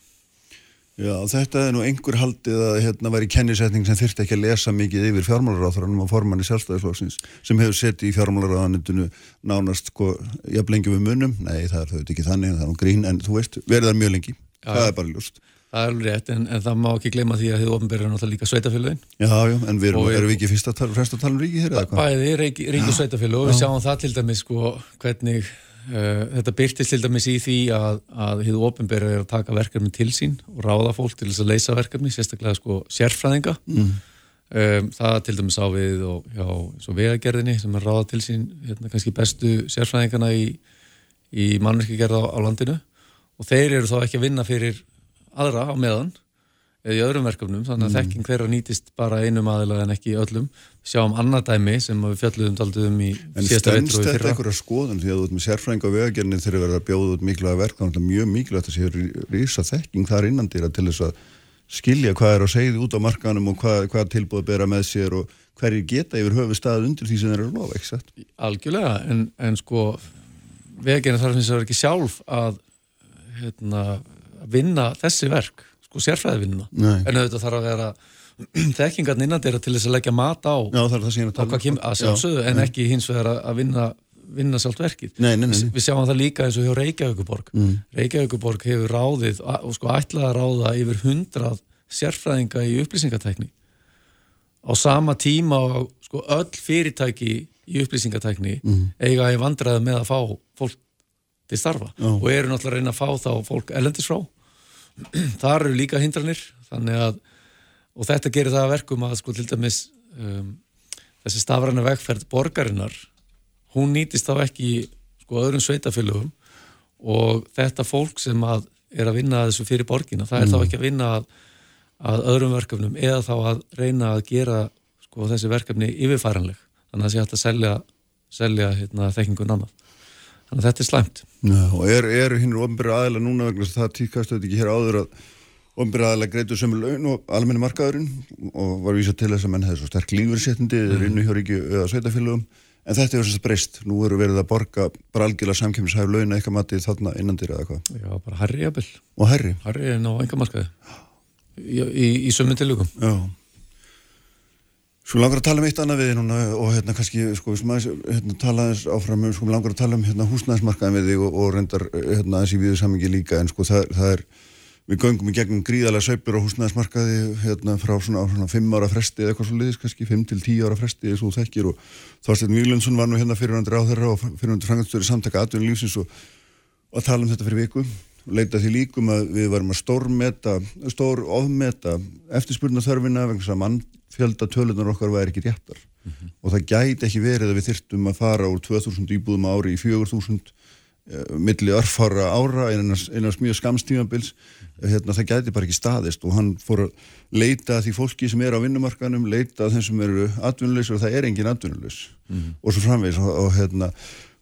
Speaker 4: Já, þetta er nú einhver haldið að hérna væri kennisetning sem þurfti ekki að lesa mikið yfir fjármálaráþuranum og formanni sjálfstæðisflóksins sem hefur sett í fjármálaráðanitinu nánast sko, jafnlengi við munum, nei það er þau ekki þannig, það er nú grín en þú veist, verðar mjög lengi það er bara ljúst
Speaker 2: Það er alveg rétt, en, en það má ekki gleyma því að þið ofnbæri er náttúrulega líka sveitafélagin
Speaker 4: Já, já, en við erum, erum við ekki fyrst að tala, fremst að tala um ríki hér eða
Speaker 2: hvað? Bæði, ríki, ríki sveitafélag og við sjáum það til dæmis sko, hvernig uh, þetta byrtist til dæmis í því að, að þið ofnbæri er að taka verkefni til sín og ráða fólk til þess að leysa verkefni, sérstaklega sko sérfræðinga. Mm. um, það til dæmis á við og já, svo vegagerðinni sem er ráða til sín hérna, kannski bestu sérfræðingana í, í mannverkigerða á, á landinu og þeir eru þá ekki að vinna fyrir aðra á meðan eða í öðrum verkefnum, þannig að mm. þekking hverja nýtist bara einum aðila en ekki öllum. Sjáum annað dæmi sem við fjalluðum aldrei um í
Speaker 4: síðasta veitur og í fyrra En stendst þetta eitthvað skoðun? Því að þú ert með sérfræðing á vegagernin þegar þið verður að bjóða út mikilvæga verk þá er þetta mjög mikilvægt að sé rísa þekking þar innan dýra til þess að skilja hvað er að segja út á markanum og hvað, hvað tilbúið bera með sér og hverjir geta yfir höfu stað undir því sem þeir eru lofa,
Speaker 2: Algjörlega, en, en sko vegagernin þarf hérna, vinna þessi verk, sko sérfræðivinnuna en auðvitað þarf að vera [clears throat] þekkingarn innan þeirra til þess að leggja mat á
Speaker 4: Já, það er það sem ég er að tala
Speaker 2: um að sjálfsögðu, en nei. ekki hins vegar að vinna vinna sjálft verkið.
Speaker 4: Nei, nei,
Speaker 2: við, við sjáum það líka eins og hjá Reykjavíkuborg mm. Reykjavíkuborg hefur ráðið og sko ætlað að ráða yfir hundrað sérfræðinga í upplýsingatækni á sama tíma og sko öll fyrirtæki í upplýsingatækni mm. eiga í vandraði með að fá fólk til starfa Já. og eru náttúrulega að reyna að fá þá fólk ellendis frá [clears throat] þar eru líka hindranir að og þetta gerir það að verkum að sko til dæmis um, þessi stafræna vegferð borgarinnar hún nýtist þá ekki sko öðrum sveitafélögum og þetta fólk sem að er að vinna þessu fyrir borgina, það er mm. þá ekki að vinna að, að öðrum verkefnum eða þá að reyna að gera sko þessi verkefni yfirfæranleg, þannig að það sé hægt að selja, selja hérna, þekkingun annað þannig að þetta er slæmt.
Speaker 4: Já, og er, er hinn ofnbæra aðeila núna vegna það tíkast þetta ekki hér áður að ofnbæra aðeila greitur sömu laun og almenni markaðurinn og var vísa til þess að menn hefði svo sterk lífurséttindi eða mm. innu hjá ríki eða sveitafélögum en þetta er þess að breyst, nú eru verið að borga bara algjörlega samkjömshæf laun eitthvað matið þarna innandir eða hvað?
Speaker 2: Já, bara herri jafnvel.
Speaker 4: Og herri,
Speaker 2: er markaði í, í, í
Speaker 4: Svo langar að tala um eitt annað við núna og hérna kannski, sko, smaðis, hérna tala aðeins áfram um, sko, langar að tala um hérna húsnæðismarkaðin við þig og, og reyndar hérna aðeins í viðu samingi líka en sko það, það er, við göngum í gegnum gríðalega söpur á húsnæðismarkaði hérna frá svona, svona 5 ára fresti eða eitthvað svo liðis, kannski 5 til 10 ára fresti eða svo þekkir og Þorstein Víglundsson var nú hérna fyrirhundur á þeirra og fyrirhundur frangastöri samtaka atvinnum lífsins og, og tala um þetta fyrir viku leita því líkum að við varum að stórmeta, stór ofmeta eftirspurnaþörfina vegna þess að mannfjölda tölunar okkar væri ekki réttar. Og það gæti ekki verið að við þyrtum að fara úr 2000 íbúðum ári í 4000 uh, milli örfara ára einans, einans mjög skamstímabils hérna, það gæti bara ekki staðist. Og hann fór að leita því fólki sem er á vinnumarkanum leita þeim sem eru atvinnulegs og það er engin atvinnulegs og svo framvegis. Og, og hérna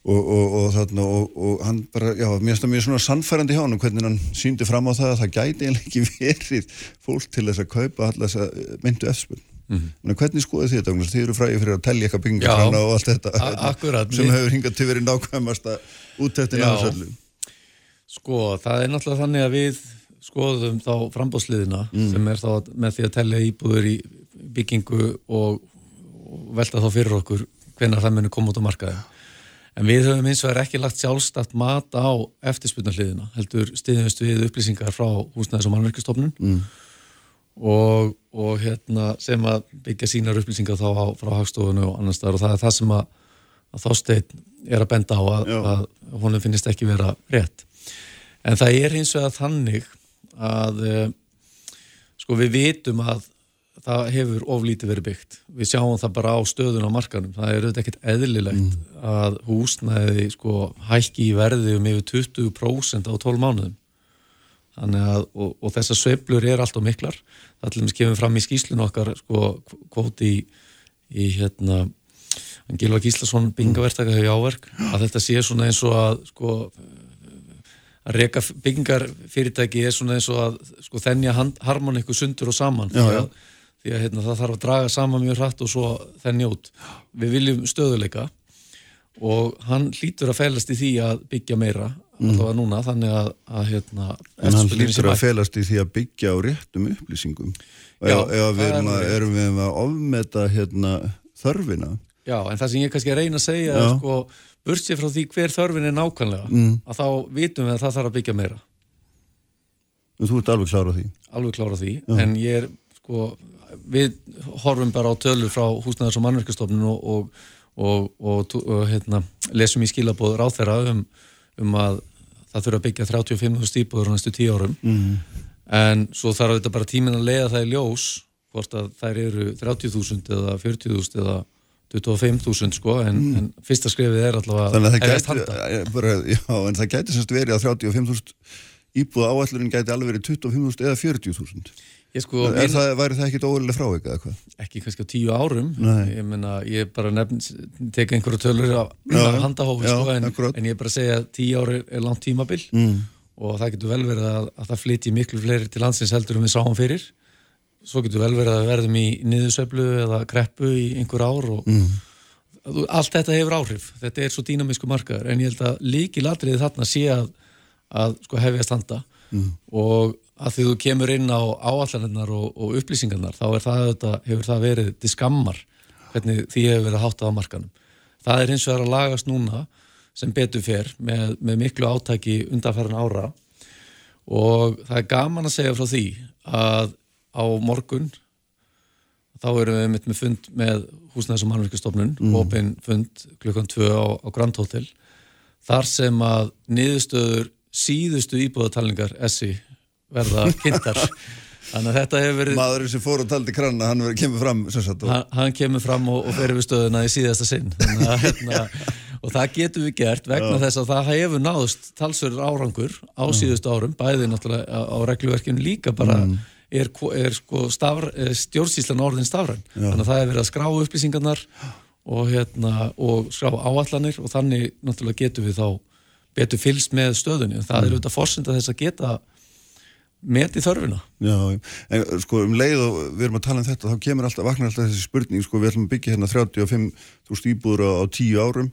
Speaker 4: og, og, og þarna og, og hann bara, já, mér finnst það mjög svona sannfærandi hjá hann hvernig hann síndi fram á það að það gæti eiginlega ekki [laughs] verið fólk til þess að kaupa allar þess að myndu eftirspunn mm -hmm. hvernig skoðu þið þetta, þið eru fræði fyrir að tellja eitthvað byggingarfrána og allt þetta
Speaker 2: A- akkurat,
Speaker 4: sem hefur hingað til verið nákvæmasta útættin
Speaker 2: Já.
Speaker 4: af þessu
Speaker 2: Sko, það er náttúrulega þannig að við skoðum þá frambóðsliðina sem er þá með því að tellja íbúður í byggingu og, og velta þá fyrir okkur hvenær það muni koma út á markaði. En við höfum eins og er ekki lagt sjálfstætt mat á eftirspunarliðina, heldur stiðumst við upplýsingar frá húsnæðis og mannverkistofnun mm. og, og hérna, sem að byggja sínar upplýsingar þá á, frá hagstofunum og annars staðar og það er það sem að, að Þorsteinn er að benda á að, að honum finnist ekki vera rétt. En það er hins vegar þannig að e, sko við vitum að það hefur oflítið verið byggt. Við sjáum það bara á stöðun á markanum. Það er auðvitað ekkert eðlilegt að húsnæði sko hækki í verði um yfir 20% á 12 mánuðum. Þannig að, og, og þessar sveiflur er alltaf miklar. Til dæmis kemur fram í skýslun okkar sko kvóti í, í hérna hann Gilva Gíslason byggingavertaka hefur áverk að þetta sé svona eins og að sko að reka byggingarfyrirtæki er svona eins og að sko þennja harmonikku sundur og saman
Speaker 4: Já,
Speaker 2: því
Speaker 4: já.
Speaker 2: að, því að hérna, það þarf að draga saman mjög hratt og svo þennja út. Við viljum stöðuleika og hann hlýtur að fælast í því að byggja meira allavega núna þannig að, að hérna,
Speaker 4: en hann hlýtur að felast í því að byggja á réttum upplýsingum.
Speaker 2: Já,
Speaker 4: ef við
Speaker 2: er
Speaker 4: erum að, erum við að ofmeta hérna þörfina.
Speaker 2: Já, en það sem ég kannski að reyna að segja
Speaker 4: Já.
Speaker 2: er sko, bursið frá því hver þörfin er nákvæmlega
Speaker 4: Mm.
Speaker 2: að þá vitum við að það þarf að byggja meira.
Speaker 4: En þú ert alveg klára á því?
Speaker 2: Alveg klára því, en ég er sko, við horfum bara á tölur frá húsnæðars og mannverkastofnun og, og, og, og, hérna, lesum í skilabóð ráþeira um, um að það þurfa að byggja 35.000 íbúður á næstu 10 árum
Speaker 4: mm.
Speaker 2: en svo þarf þetta bara tíminn að leiða það í ljós hvort að þær eru 30.000 eða 40.000 eða 25.000 sko en, en fyrsta skrifið er allavega
Speaker 4: Mm. þannig að það gæti eh, já, en það gæti semst verið að 35.000 íbúða áallurinn gæti alveg verið 25.000 eða 40.000
Speaker 2: Ég sko,
Speaker 4: er
Speaker 2: mín,
Speaker 4: það, væri það ekkit óverlega frá eitthvað eða hvað?
Speaker 2: ekki kannski á tíu árum
Speaker 4: Nei.
Speaker 2: ég meina, ég bara nefn tek einhverju tölur af handahófi sko, en, en ég bara segja að tíu ári er langt tímabil
Speaker 4: Mm.
Speaker 2: og það getur vel verið að, að það flytji miklu fleiri til landsins heldur en við sáum fyrir svo getur vel verið að verðum í niðursöflu eða kreppu í einhver ár og
Speaker 4: Mm.
Speaker 2: Allt þetta hefur áhrif þetta er svo dýnamísku markaður en ég held að líki latriði þarna sé að, að sko hefja standa
Speaker 4: Mm.
Speaker 2: og að því þú kemur inn á áallanirnar og, og upplýsingarnar þá er það, þetta, hefur það verið til skammar hvernig því hefur verið háttað á markanum það er hins vegar að lagast núna sem betur fer með, með miklu átæki undanfæran ára og það er gaman að segja frá því að á morgun þá erum við mitt með fund með húsnæðis og mannverkastofnun mm. opinn fund klukkan 2 á, á Grand Hotel þar sem að niðurstöður síðustu íbúðatalningar essi verða [laughs] kynntar. Þannig að þetta hefur verið
Speaker 4: maðurinn sem fór og taldi kranna, hann verið kemur fram og,
Speaker 2: hann, hann kemur fram og, og fer við stöðuna í síðasta sinn. Að, hérna, og það getum við gert vegna þess að það hefur náðust talsverður árangur á síðustu árum bæði náttúrulega á, á regluverkinu líka bara er, ko- er sko stafr, er stjórnsýslan orðin stafræn. Þannig að það er verið að skrá upplýsingarnar og, hérna, og skrá áallanir og þannig náttúrulega getum við þá betur fylgst með stöðunni. Og það er auðvitað fórsenda þess að geta metið þörfina.
Speaker 4: Já, en sko um leið og við erum að tala um þetta þá kemur alltaf, vaknar alltaf þessi spurning sko við ætlum að byggja hérna 35.000 íbúður á, á 10 árum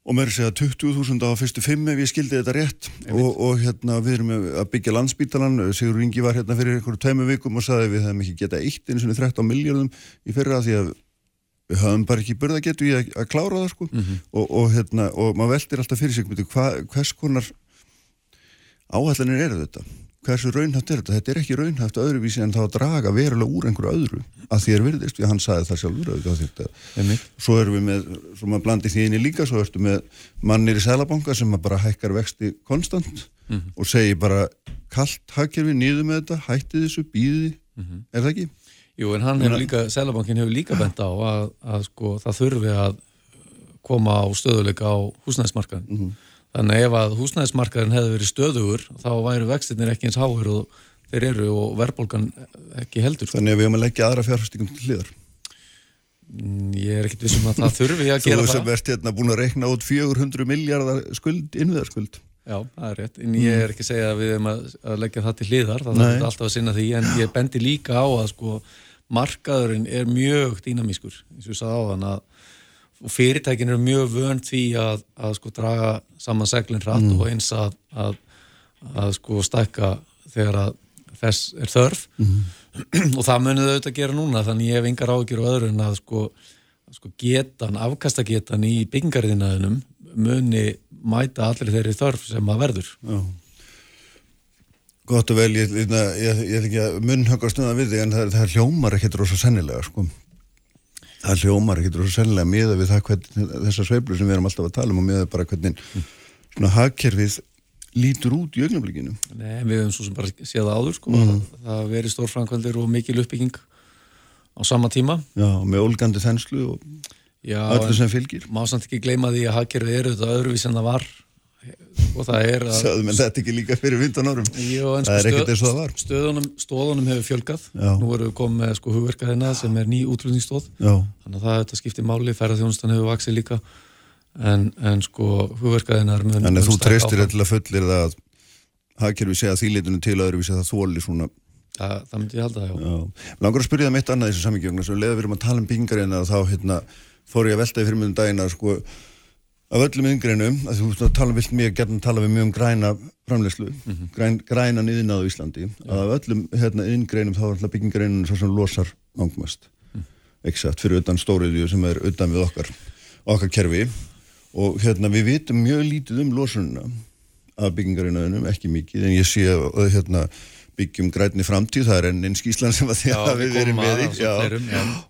Speaker 4: og mér að segja 20.000 á fyrstu 5 ef ég skildi þetta rétt. Og, og hérna við erum að byggja landsbítalan Sigur Ingi var hérna fyrir einhverju tæmu vikum og saði við hefum ekki getað eitt eins og 13 miljardum í fyrra því að við höfum bara ekki börða getu í að, að klára það sko mm -hmm. og, og hérna og maður veldir alltaf fyrir sig hva, hvers konar áhællanir eru þetta hversu raunhæft er þetta? Þetta er ekki raunhæft öðruvísi en þá að draga verulega úr einhverju öðru að þér virðist, því að hann sagði það sjálfur svo erum við með, svo maður blandir því inni líka, svo ertu með mannir í sælabanka sem bara hækkar vexti konstant mm -hmm. og segir bara kallt hakkerfi, nýðu með þetta hætti þessu, býði, mm -hmm. er það ekki?
Speaker 2: Jú, en hann hefur líka, sælabankin hefur líka bent á að, að sko, það þurfi að koma á stöðuleika á húsnæðismarkaðin mm -hmm. Þannig ef að húsnæðismarkaðin hefði verið stöðugur þá væri vextinir ekki eins háur og þeir eru og verðbólgan ekki heldur.
Speaker 4: Þannig að við höfum að leggja aðra fjárfæstingum til hlýðar.
Speaker 2: Mm, ég er ekkert vissum að það þurfi að [laughs] gera það.
Speaker 4: Þú sem ert hérna búin að rekna út 400 miljardar skuld, innviðarskuld.
Speaker 2: Já, það er rétt. En ég er ekki að segja að við höfum að leggja það til hlýðar. Það er alltaf að sinna því. En ég bendi líka á að sko, markaðurinn er mjög dýnamískur. Eins og ég sagði á þann að fyrirtækin eru mjög vönd því að, að sko draga saman seglinn hratt mm. og eins að, að, að sko stækka þegar að þess er þörf mm. [clears throat] og það munið auðvitað að gera núna þannig ég hef yngar ágjör og öðru en að sko, sko getan, afkastagetan í byggingariðinaðinum muni mæta allir þeirri þörf sem að verður Já.
Speaker 4: Gott og vel, ég, er ekki að munnhöggast um það við þig en það, það hljómar ekkert rosa sennilega sko. Það hljómar ekki svo sennilega miða við það hvernig, þessar sveiflu sem við erum alltaf að tala um og miða bara hvernig svona hagkerfið lítur út í augnablikinu.
Speaker 2: Nei, við hefum svo sem bara séð það áður sko, mm. það veri stórfrankvældir og mikil uppbygging á sama tíma.
Speaker 4: Já, með olgandi þenslu og öllu sem fylgir.
Speaker 2: Má samt ekki gleyma því að hagkerfið eru þetta öðruvís en það var og það er
Speaker 4: að Sjáðum en þetta ekki líka fyrir 15 árum? Jó, það sko er ekkert eins og það var.
Speaker 2: stöðunum, Stóðunum hefur fjölgað. Já. Nú erum við komið með sko hugverkaðina sem er ný útrúðningsstóð Þannig að það þetta skiptir máli Færðarþjónustan hefur vaksið líka. En, en sko hugverkaðina er
Speaker 4: með Þannig að þú treystir eitthvað fullir það að hafkjörfi segja þýlitunum til öðru við segja það þóli svona
Speaker 2: Það, það myndi ég halda, já.
Speaker 4: já. Langar að spyrja það mitt annað í þessu samíkjöfna, svo leða við erum að tala um byggingarina og þá hérna, fór ég að velta í fyrirmyndum dagina sko, af öllum yngreynum, þú veist að tala um vilt mjög gerðin tala við mjög um græna framlegslu mm -hmm. græn, græna niðinað á Íslandi ja. að af öllum hérna, yngreinum þá er alltaf byggingreinun svo sem losar langmest mm. exakt, fyrir utan stóriðju sem er utan við okkar okkar kerfi og hérna við vitum mjög lítið um losununa af byggingreinuðunum, ekki mikið en ég sé að hérna byggjum græni framtíð, það er enn einn skíslan sem að að við erum með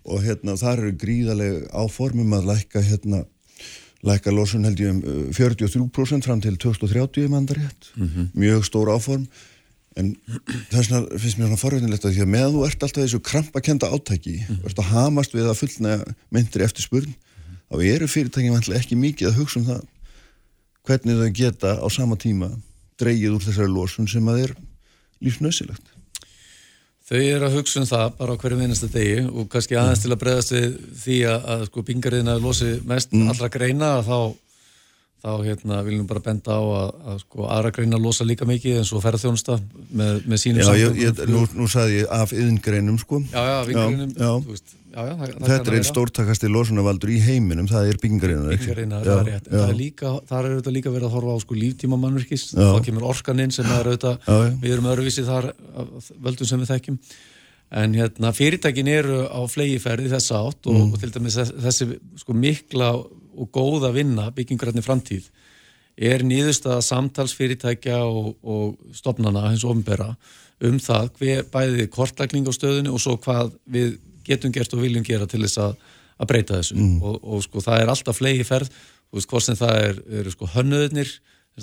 Speaker 4: og hérna þar eru gríðarlega áformum að lækka hérna lækka losun held ég um 43% uh, fram til 2030 mandarétt, mm -hmm. mjög stór áform en þess vegna finnst mér svona forveitinlegt að því að með þú ert alltaf þessu krampakenda átæki mm -hmm. ert að hamast við að fullna myndri eftir spurn, þá eru fyrirtækjum ekki mikið að hugsa um það hvernig þau geta á sama tíma dreyið úr þessari losun sem að er lífsnössilegt
Speaker 2: Þau eru að hugsa um það bara á hverju minnasta degi og kannski aðeins mm. til að bregðast við því að, að sko bingariðina losi mest mm. allra greina þá, þá hérna, viljum bara benda á að, að sko aðra greina losa líka mikið eins og ferðarþjónusta með, með sínum
Speaker 4: samfélagum. Nú, nú sagði ég af yðingreinum sko.
Speaker 2: Já, já, vingreinum, þú veist Já, já,
Speaker 4: það, þetta er einn stórtakasti losunavaldur í heiminum, það er byggingarinnar
Speaker 2: byggingarinnar, það er rétt. það er líka, þar er auðvitað líka verið að horfa á sko líftíma mannverkis, þá kemur orkaninn sem er auðvitað, við erum öðruvísið þar völdum sem við þekkjum. En hérna fyrirtækin eru á flegiferði þessa átt og, mm. og til dæmis þessi sko mikla og góða vinna byggingarinnar framtíð er nýðustað samtalsfyrirtækja og, og stopnana hins ofinbera um það hver bæði kortlækning á stöðinu og svo hvað við getum gert og viljum gera til þess að, að breyta þessu. Mm. og, og sko það er alltaf flegi ferð, þú veist hvort sem það er, eru sko hönnuðnir,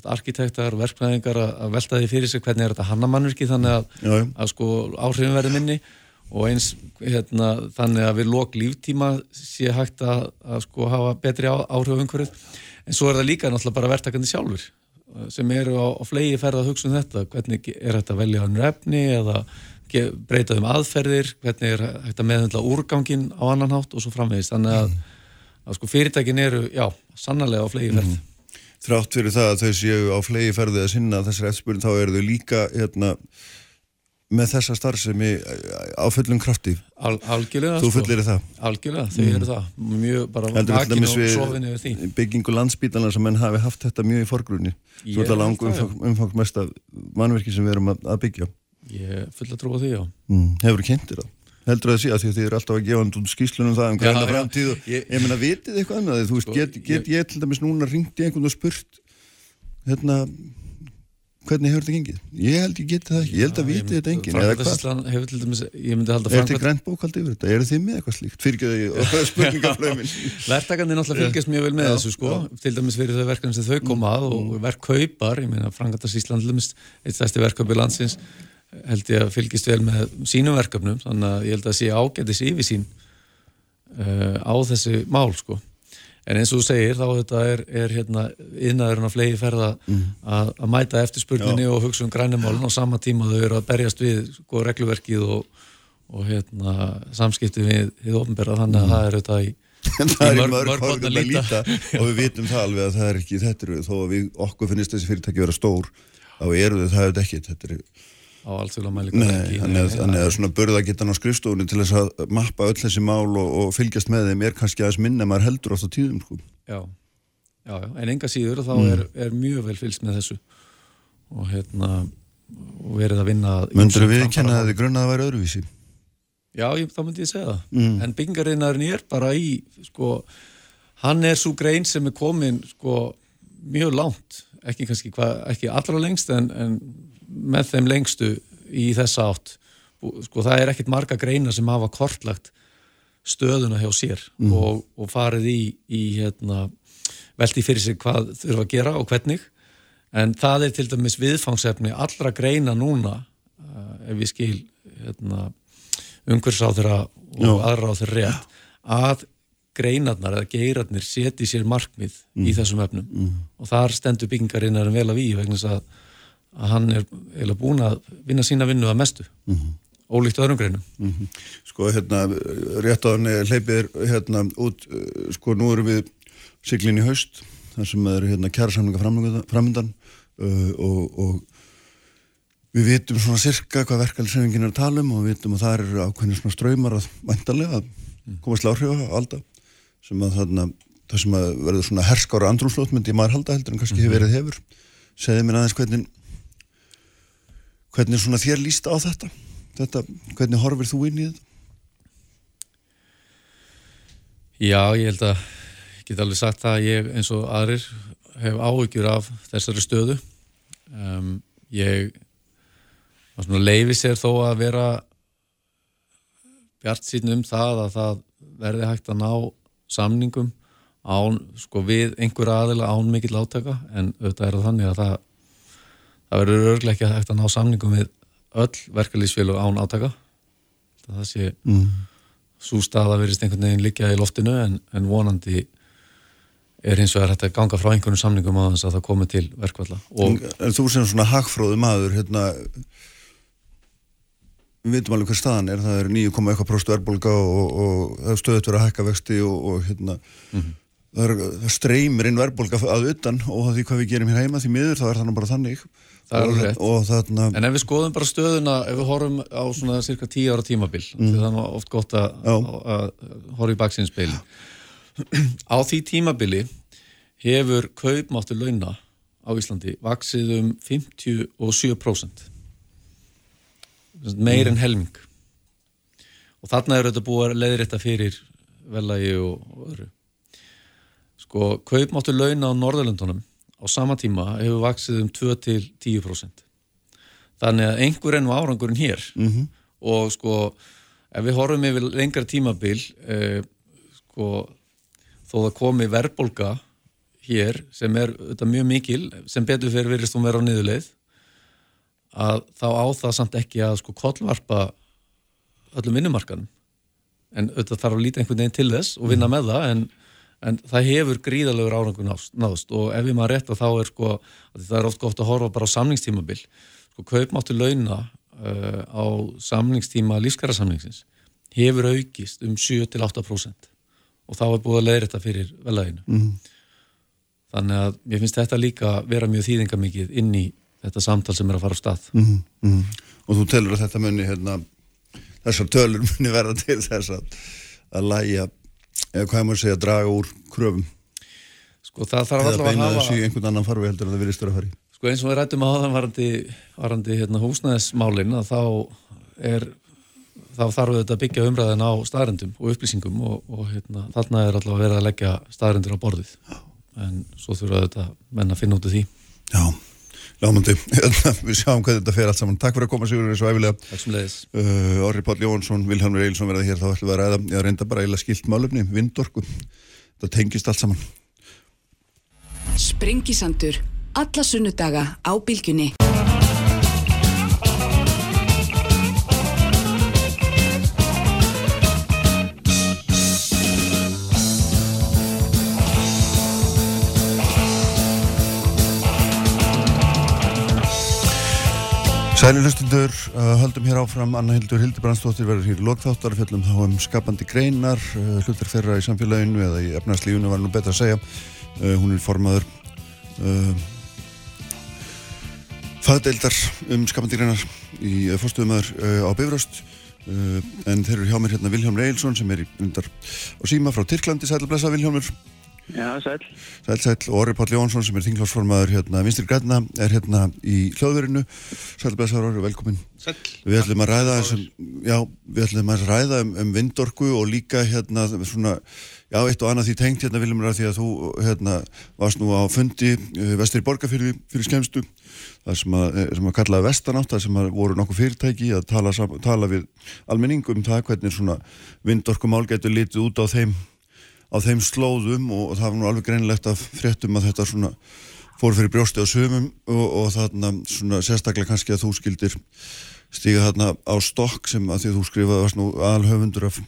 Speaker 2: arkitektar og verknæðingar að velta því fyrir sig hvernig er þetta hannamannverki þannig að, að, að sko áhrifin verði minni. Og eins hérna, þannig að við lók líftíma sé hægt að sko hafa betri áhrif umhverfið. En svo er það líka náttúrulega bara verktakandi sjálfur sem eru á, á flegi ferð að hugsa um þetta, hvernig er þetta að velja hann refni eða breyta um aðferðir, hvernig er hægt að meðhendla úrgangin á annan hátt og svo framvegist. Þannig að, mm. að sko fyrirtækin eru, já, sannarlega á flegi ferð. Mm.
Speaker 4: þrátt fyrir það að þau séu á flegi ferði að sinna þessar eftirspurning þá eru þau líka hérna, með þessa starfsemi á fullum krafti
Speaker 2: Al, algjörlega
Speaker 4: þú
Speaker 2: sko.
Speaker 4: fullir það
Speaker 2: algjörlega, þau eru það mjög bara
Speaker 4: dæmis
Speaker 2: og sofin yfir því
Speaker 4: byggingu landsbítalana sem menn hafi haft þetta mjög í forgrunni svo þetta
Speaker 2: held
Speaker 4: langu
Speaker 2: það, já.
Speaker 4: umfang, umfangsmesta mannverki sem við erum að byggja
Speaker 2: ég fulla trú á því, já
Speaker 4: mm. hefur þú kynntir það? heldur það að því að þið eru alltaf að gefa út skýslunum það um
Speaker 2: já.
Speaker 4: framtíð og
Speaker 2: Ég-
Speaker 4: ég meina vitið þið eitthvað annað þú veist,
Speaker 2: Sko,
Speaker 4: get, get ég til dæmis núna ringt í einhvern og spurt hérna hvernig hefur þetta gengið? Ég held ég geti það ekki, ég held að vitið þetta enginn eða hvað?
Speaker 2: Hefur til dæmis, ég myndi halda
Speaker 4: Er þetta grænt bókald yfir þetta? Eru þið með eitthvað slíkt? Fyrirgjöðu ég spurningaflömin [laughs]
Speaker 2: Verktakandi held ég að fylgjast vel með sínum verkefnum, þannig að ég held að sé ágætis yfir sín uh, á þessi mál sko. En eins og þú segir þá þetta er, er hérna innaðurinn á flegi ferða að, að mæta eftir spurninni og hugsa um grænumálun á sama tíma þau eru að berjast við sko regluverkið og, og hérna samskipti við þið ofnbera þannig að það er þetta í
Speaker 4: En [laughs] það er í
Speaker 2: mörg-
Speaker 4: mörg
Speaker 2: horn að
Speaker 4: líta. og við vitum það alveg að það er ekki þetta þó að við okkur finnist þessi fyrirtæki vera stór þá eru þau það auðvitað ekki þetta er,
Speaker 2: á alþjóðlega mæli
Speaker 4: nei, þannig að, svona börða geta á skrifstofunni til þess að mappa öll þessi mál og, og fylgjast með þeim er kannski aðeins minna maður heldur oft á tíðum sko.
Speaker 2: já, já, já, en enga síður þá
Speaker 4: Mm.
Speaker 2: er, er mjög vel fylgst með þessu og hérna og verið að vinna
Speaker 4: Möndur við
Speaker 2: framfara-
Speaker 4: kenna að þið grunna að væri öðruvísi
Speaker 2: Já, ég, þá myndi ég segja það
Speaker 4: Mm.
Speaker 2: en byggingarinnarinn er bara í sko, hann er svo grein sem er komin sko, mjög langt ekki kannski hva, ekki allra lengst en, en með þeim lengstu í þessa átt. Sko, það er ekkit marga greina sem hafa kortlagt stöðuna hjá sér og, og farið í, í hérna, velti fyrir sig hvað þurfa að gera og hvernig. En það er til dæmis viðfangsefni allra greina núna uh, ef ég skil hérna, umhverfsáþurra og þeirra rétt að greinarnar eða geirarnir seti sér markmið í þessum efnum. Og þar stendur byggingarinnarinn vel af í vegna þess að, að hann er eiginlega búin að vinna sína vinnu að mestu ólíkt öðrum greinum.
Speaker 4: Mhm. Sko hérna rétt á henni hleypið er hérna út sko nú erum við siglin í haust þar sem er hérna kjærasamlinga framöndan uh, og, og við vitum svona sirka hvað verkefælsefingin er að tala um og við vitum að það eru ákveðin svona ströymar að væntalega að komast láhrif á alda sem að þarna það sem að verður svona herskára andrúmslót myndi maður halda heldur en kannski hefur verið hefur. Segði mér aðeins hvernig hvernig svona þér líst á þetta? Þetta, hvernig horfir þú inn í þetta?
Speaker 2: Já, ég held að ég get alveg sagt það að ég eins og aðrir hef áhyggjur af þessari stöðu. Um, ég leifi sér þó að vera bjart sín um það að það verði hægt að ná samningum án, sko við einhver aðila án mikill átaka en auðvitað er það þannig að það það verður örglega ekki hægt að ná samningum við öll verkalýsfélög án átaka. Það sé
Speaker 4: mm.
Speaker 2: svo staða verist einhvern veginn líka í loftinu en, en vonandi er hins vegar að ganga frá einhvern samningum að það komi til verkvalla og
Speaker 4: en, en þú sem svona hagfróðu maður hérna við veitum alveg hver staðan er. Það er 9,1% verðbólga og, og er stöðut verið að hækka vexti og, og hérna það, er, það streymir inn verðbólga að utan og því hvað við gerum hér heima því miður þá er það nú bara þannig og, þarna
Speaker 2: en ef við skoðum bara stöðuna ef við horfum á svona cirka 10 ára tímabil mm. því það er oft gott að, að, að horfa í baksinnspeil á því tímabili hefur kaupmáttur launa á Íslandi vaksið um 57% meir en helming. Og þarna er þetta búið að leiðrétta fyrir velagi og, öðru. Sko, kaupmáttur launa á Norðurlöndunum á sama tíma hefur vaksið um 2-10% þannig að einhver enn árangurinn hér. -hmm. og sko ef við horfum yfir lengra tímabil eh, sko þó það komi verðbólga hér sem er þetta, mjög mikil sem betur fyrir virðist hún vera á niðurleið að þá á það samt ekki að sko kollvarpa öllum vinnumarkanum en auðvitað þarf að líta einhvern veginn til þess og vinna með það en, en það hefur gríðalegur árangur náðst og ef ég maður rétt að þá er sko að það er oft gott að horfa bara á samningstímabil sko kaupmáttu launa uh, á samningstíma lífskarasamningsins hefur aukist um 7-8% og þá er búið að leiða þetta fyrir velæginu
Speaker 4: Mhm.
Speaker 2: þannig að mér finnst þetta líka vera mjög þýðingamikið inn í þetta samtal sem er að fara á stað
Speaker 4: mm -hmm. og þú telur að þetta muni hérna, þessar tölur [laughs] muni verða til þess að, að læja eða hvað maður segja, draga úr kröfum.
Speaker 2: Sko það þarf alltaf að hafa
Speaker 4: eða beina þessu í einhvern annan farfi heldur en það virðist að fara í.
Speaker 2: Sko eins og við rættum á þann varandi, varandi hérna, húsnæðismálin að þá er þá þarf þetta að byggja umræðin á staðrendum og upplýsingum og, og hérna, þarna er alltaf að vera að leggja staðrendur á borðið. En svo þurfa þetta menn að finna út af því.
Speaker 4: Já, lámandi [laughs] við sjáum hvað þetta fer allt saman. Takk fyrir að koma Sigurður svo æfilega
Speaker 2: Takk sem leiðis
Speaker 4: uh, Orri Páll Jónsson, Vilhelmur Eilsson verða hér þá ætlum við að ræða, ég reynda bara eila skilt málöfni vindorku, það tengist allt saman.
Speaker 3: Sprengisandur, alla sunnudaga á bylgjunni
Speaker 4: Sæli hlustundur, uh, höldum hér áfram. Anna Hildur Hildibrandsdóttir verður hér í lokþáttar fjöllum þá um skapandi greinar uh, hlutar þeirra í samfélaginu eða í efnarslífunu var nú betra að segja. Uh, hún er formaður fagdeildar um skapandi greinar í fórstuðumöður uh, á Bifröst. En þeir eru hjá mér hérna Viljómur Eilsson sem er í undar á síma frá Tyrklandi, sæli blessa Viljómur
Speaker 7: Já, sæl.
Speaker 4: Sæl, sæl, Orri Páll Jónsson sem er þinglásformaður hérna, Vinstir Græna, er hérna í hljóðverinu. Sæl, Bessar Orri, velkomin.
Speaker 7: Sæl.
Speaker 4: Við ætlum að ræða, þessum, já, við ætlum að ræða um, um vindorku og líka hérna svona, já, eitt og annað því tengt hérna, Viljum ræða því að þú hérna varst nú á fundi uh, vestri borgarfyrði fyrir skemstu, það sem að, sem að kallaði vestanátt, það sem að voru nokkuð fyrirtæki að tala, tala við almenning um það hvernig svona vindorkumál getur litið út á þeim á þeim slóðum og það var nú alveg greinlegt að fréttum að þetta svona fór fyrir brjósti á sömum og, og þarna svona sérstaklega kannski að þú skildir stíga þarna á stokk sem að því þú skrifaði varst nú alhöfundur af,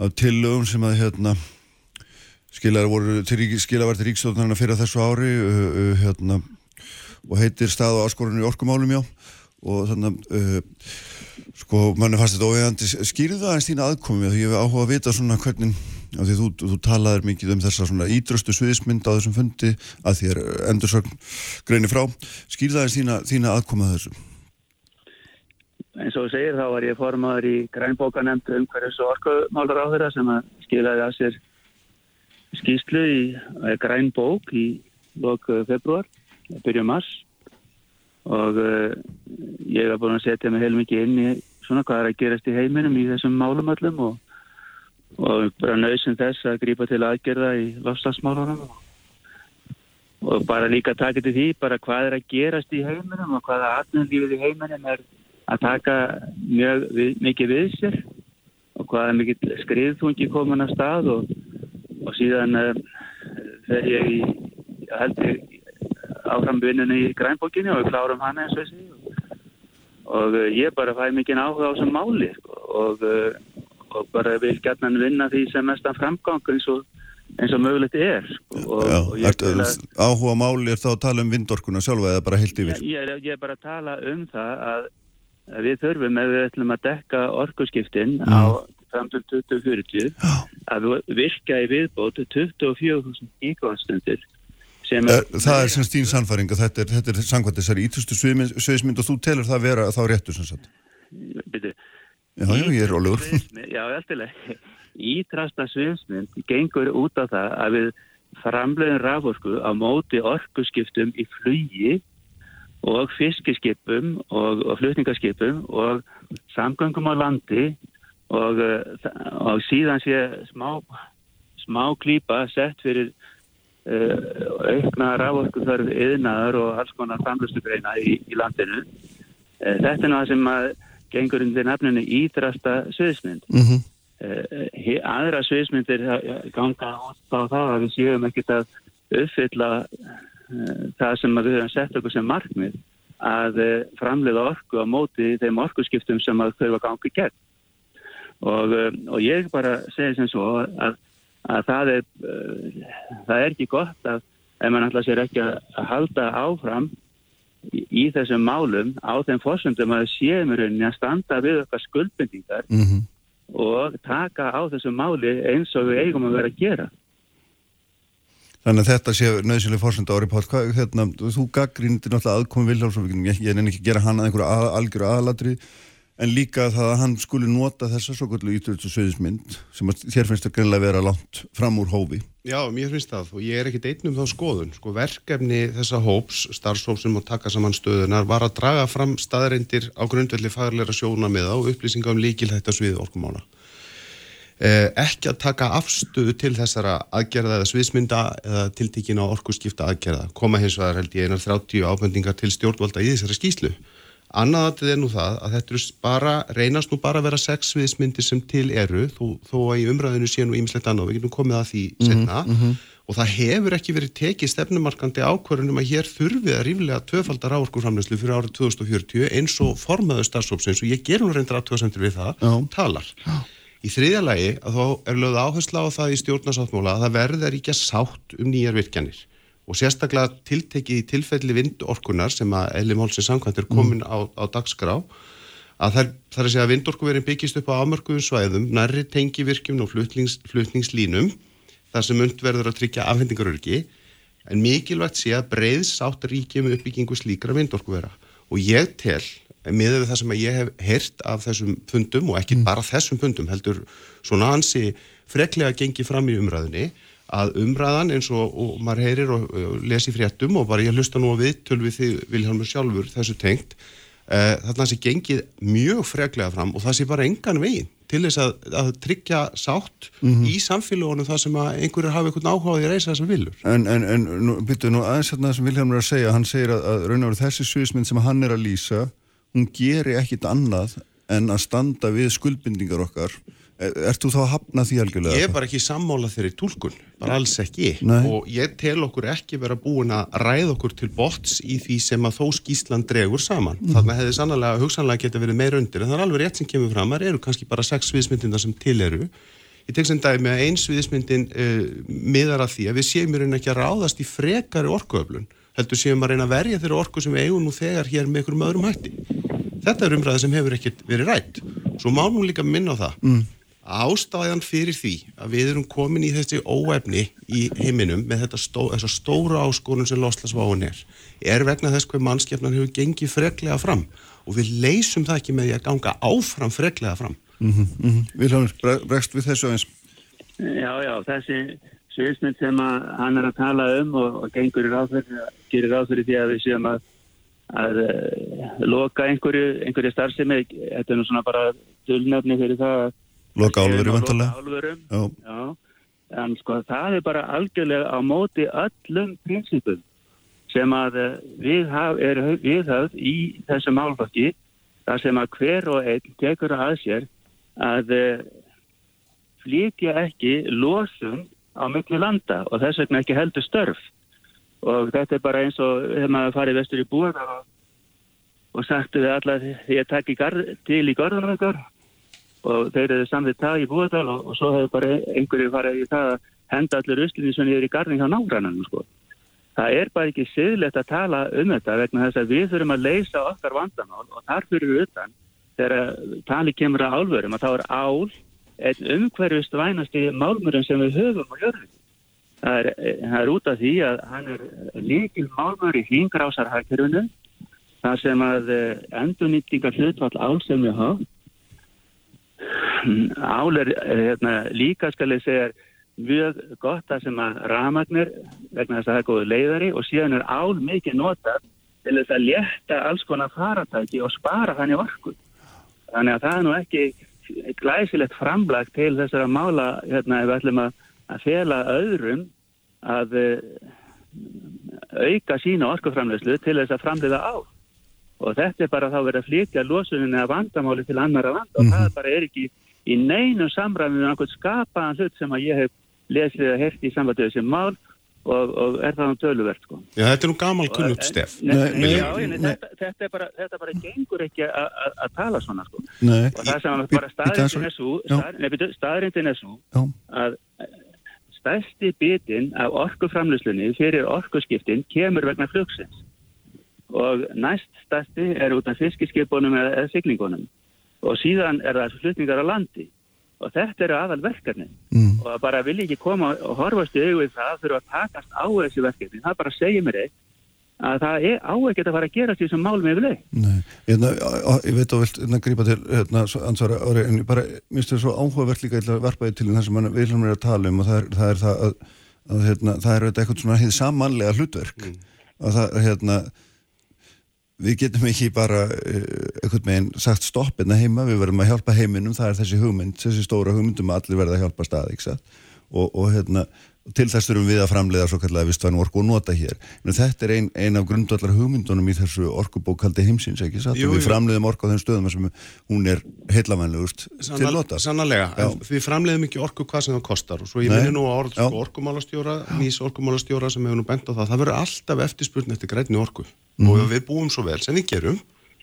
Speaker 4: af tillögum sem að hérna skilaði voru til, skilaði til ríkstofnarna fyrir þessu ári uh, uh, hérna og heitir stað og áskorunni í orkumálum já. Og þannig að uh, sko manni fannst þetta óvegandi skýrði það eins þína aðkomi því ég hef áhuga að vita svona hvernig af því þú, þú talaður mikið um þessa svona ídröstu sviðismynd á þessum fundi að því er endursögn greini frá. Skýrðaðins þína, þína aðkomað þessu.
Speaker 7: Eins og þú segir þá var ég formadur í grænbókanemndu um hverjus og orkumálar á þeirra sem að skilaði að sér skýslu í grænbók í lok februar, byrju mars. Og uh, ég var búin að setja mig heil mikið inn í svona hvað er að gerast í heiminum í þessum málum öllum og og bara nöðsum þess að grípa til aðgerða í lofslagsmálunum og bara líka taka til því bara hvað er að gerast í heiminum og hvaða atnumlífið í heiminum er að taka mjög við, mikið við sér og hvaða mikið skriðþungi komin að stað og, og síðan uh, fer ég í heldur áframvinnunni í grænbókinni og við klárum hana eins og þessi og, og uh, ég bara fæ mikið áhuga á þessum máli sko, og uh, og bara vil gætna vinna því sem mestan framgang eins og, eins og mögulegt er sko. og,
Speaker 4: Já, er, áhuga máli er þá að tala um vindorkuna sjálfa eða bara heilt yfir?
Speaker 7: Ég, ég, er bara að tala um það að, við þurfum ef við ætlum að dekka orkuskiptin mm. á fram til 2040 að virka í viðbót 24.000 íkvæðstundir
Speaker 4: Er, það er sem stín sannfæring að þetta er, þetta er sangvært þessari ítustu sviðismynd og þú telur það að vera þá réttu sem sagt
Speaker 7: Byrju
Speaker 4: Já, já, ég er rólegur.
Speaker 7: Já, alltilega. Ítrasta sviðsmynd gengur út á það að við framlegin raforku á móti orkuskiptum í flugi og fiskiskipum og, og flutningaskipum og samgöngum á landi og, og síðan sé smá, smá klýpa sett fyrir aukna raforku þarf yðnaður og alls konar framlustugreina í, í landinu. Uh, þetta er náða sem að gengur undir nafninu Ídrasta sviðsmynd. Mm -hmm. uh, aðra sviðsmyndir ganga út á það að við séum ekkert að uppfylla það sem við höfum sett okkur sem markmið að framleiða orku á móti þeim orkuskiptum sem að þau var gangið gegn. Og, og ég bara segi sem svo að, að það, er, það er ekki gott að ef mann alltaf sér ekki að, halda áfram í, í þessum málum á þeim fórsöndum að séum rauninni að standa við okkar skuldbendingar mm -hmm. og taka á þessum máli eins og við eigum að vera að gera.
Speaker 4: Þannig að þetta sé nöðsynlega fórsönda ári pál, hvað, hérna, þú gaggríndir náttúrulega aðkomi Viljámsson, ég, ég nefnir ekki að gera hann að einhverju algjöru aðalatri, en líka það að hann skuli nota þessa svo ítöðs og söðismynd sem að þér finnst að greinlega vera langt fram úr hófi.
Speaker 8: Já, mér finnst það og ég er ekki deitnum þá skoðun. Sko verkefni þessa hóps, starfshóps sem má taka saman stöðunar var að draga fram staðarindir á grundvelli fagleira sjóna með á upplýsinga um líkilhættasvið orkumána. Eh, ekki að taka afstöðu til þessara aðgerða eða sviðsmynda eða tiltíkin á orkusskipta aðgerða koma hins vegar held ég einar 30 ábendingar til stjórnvalda í þessari skýslu annaðatið er nú það að þetta bara, reynast nú bara að vera sex sviðsmyndir sem til eru þó, þó að í umræðinu sé nú ímislegt annað og við getum komið að því setna mm -hmm. og það hefur ekki verið tekið stefnumarkandi ákvörðunum að hér þurfið að ríflega tvöfaldar áorkurframleyslu fyrir árið 2040 eins og formaður starfsópsins og ég ger nú reyndar aðtöðasendur við það, Já. talar Já. Í þriðja lagi að þá er lögð áhersla á það í stjórnarsáttmóla að það verður ekki að sátt um nýjar virkjanir og sérstaklega tiltekið í tilfelli vindorkunar sem að Eli Málsins samkvæmt er komin á, á dagskrá að það er að segja að vindorkuverin byggist upp á afmörkuðum svæðum, nærri tengi virkjum og flutnings, flutningslínum þar sem und verður að tryggja afhendingarörgi en mikilvægt sé að breyðs átt ríkjum uppbyggingu slíkra vindorkuvera og ég tel miður við það sem ég hef heyrt af þessum fundum og ekki mm. bara þessum fundum heldur svona hansi freklega gengið fram í umræðinni að umræðan eins og, og maður heyrir og, og lesi fréttum og bara ég hlusta nú að við tölvið því Vilhelmur sjálfur þessu tengt uh, þarna sé gengið mjög freklega fram og það sé bara engan veginn til þess að, að tryggja sátt mm -hmm. í samfélagunum það sem að einhverjur hafa einhvern áhugaði að reysa þessar vilur.
Speaker 4: En, en, en byrju nú aðeins að það sem Vilhelmur er að segja, hann segir að, að raun og veru þessi sviðismynd sem hann er að lýsa hún geri ekkit annað en að standa við skuldbindingar okkar Ertu þá að hafna því algjörlega?
Speaker 8: Ég er bara ekki sammála þeirri tólkun, bara alls ekki Nei. og ég tel okkur ekki vera búin að ræða okkur til bots í því sem að þó skýslan dregur saman mm. þannig hefði sannlega, hugsanlega geta verið meira undir en það er alveg rétt sem kemur fram, það eru kannski bara sex sviðismyndina sem til eru Ég tek sem dæmi að eins sviðismyndin uh, miðar að því að við séum í raun ekki að ráðast í frekari orkuöflun heldur séum að reyna að verja þeirra orku sem við eigum nú þegar hér með einhverjum öðrum hætti. Þetta er umræði sem hefur ekkert verið rætt. Svo má nú líka minna á það. Mm. Ástæðan fyrir því að við erum komin í þessi óefni í heiminum með þetta stó, stóra áskorun sem loslasváin er, er vegna þess hver mannskefnan hefur gengið freklega fram og við leysum það ekki með því að ganga áfram freklega fram.
Speaker 4: Mm -hmm, mm -hmm. Vilhelmur, bregst við þessu eins?
Speaker 7: Já, já, þessi sviðsmynd sem hann er að tala um og, og gengur í ráðfyrir, gerir ráðfyrir því að við séum að, að uh, loka einhverju, einhverju starfsemi, þetta er nú svona bara dölnöfni fyrir það að
Speaker 4: Loka álveru vantarlega?
Speaker 7: En sko það er bara algjörlega á móti öllum prinsipum sem að eh, við haf, er viðhafð í þessu málfakki þar sem að hver og einn tekur að sér að uh, flytja ekki losum á miklu landa og þess vegna ekki heldur störf. Og þetta er bara eins og þegar maður farið vestur í búðar og, og sagtu við alla því að takk til í gorðunum ykkur og þeir eru samðið það í búðardal og, og svo hefur bara einhverju farið í það að henda allir uslinni sem er í garning á nágrannanum sko. Það er bara ekki siðlegt að tala um þetta vegna þess að við þurfum að leysa okkar vandamál og þar fyrir við utan þegar tali kemur að álverum að þá er ál einn umhverfist vænasti málmurinn sem við höfum á jörðum. Það er, það er út af því að hann er líkil málmur í hlingrásarhækjörunum þar sem að eh, endurnýttinga hlutvall ál sem við hafa. Ál er eh, hérna, líka skal ég segja mjög gott að sem að ramagnir vegna þess að það er góðu leiðari og síðan er ál mikið notað til þess að létta alls konar faratæki og spara þannig orku. Þannig að það er nú ekki glæsilegt framlag til þessara mála hérna ef við ætlum að, að fela öðrum að uh, auka sína orkuframlegslu til þess að framleiða á og þetta er bara þá verið að flytja losuninni að vandamáli til annara vanda mm -hmm. og það bara er ekki í neinu samræmi með einhvern skapaðan hlut sem að ég hef lesið að herti í samvættuðu sem mál og, og er það um töluvert sko.
Speaker 8: Já, þetta er nú gamal kunnugt stef.
Speaker 7: Þetta er bara þetta bara gengur ekki að tala svona sko. nei, og það sem bara staðrindin er svo staðrindin er svo að stærsti bitin af orkuframlöslunni fyrir orkuskiptin kemur vegna flugsins og næst stærsti er út af fiskiskipunum eða siglingunum og síðan er það flutningar á landi og þetta eru aðal verkefni mm. og bara vil ekki koma og horfast í auðvið það fyrir að takast á þessi verkefni það bara segir mér eitt að það er á ekkert að fara að gera því sem málum yfir leið.
Speaker 4: Nei, hérna, ég veit að vilt hérna, grípa til hérna, ansvara ári, en bara, minnst þér svo áhugavert líka að verpaði til það sem við viljum vera að tala um og það er það, er það að, að hérna, það er eitthvað svona hið samanlega hlutverk mm. og það, hérna við getum ekki bara uh, einhvern veginn sagt stoppina heima, við verðum að hjálpa heiminum, það er þessi hugmynd, þessi stóra hugmyndum að allir verða að hjálpa stað, ekki satt? Og, og hérna til þess þurfum við að framleiða svo kallega vistvæn orku og nota hér. En þetta er ein, ein af grundvallar hugmyndunum í þessu orkubókaldi heimsins, ekki satt? Jú, við framleiðum orku á þeim stöðum sem hún er heilamænlegust til nota.
Speaker 8: Sannarlega, við framleiðum ekki orku hvað sem það kostar. Og svo ég minni nú á sko, orkumálastjóra, nýs orkumálastjóra sem hefur nú bent á það, það verður alltaf eftirspurn eftir grænni orku mm. og við búum svo vel sem við gerum,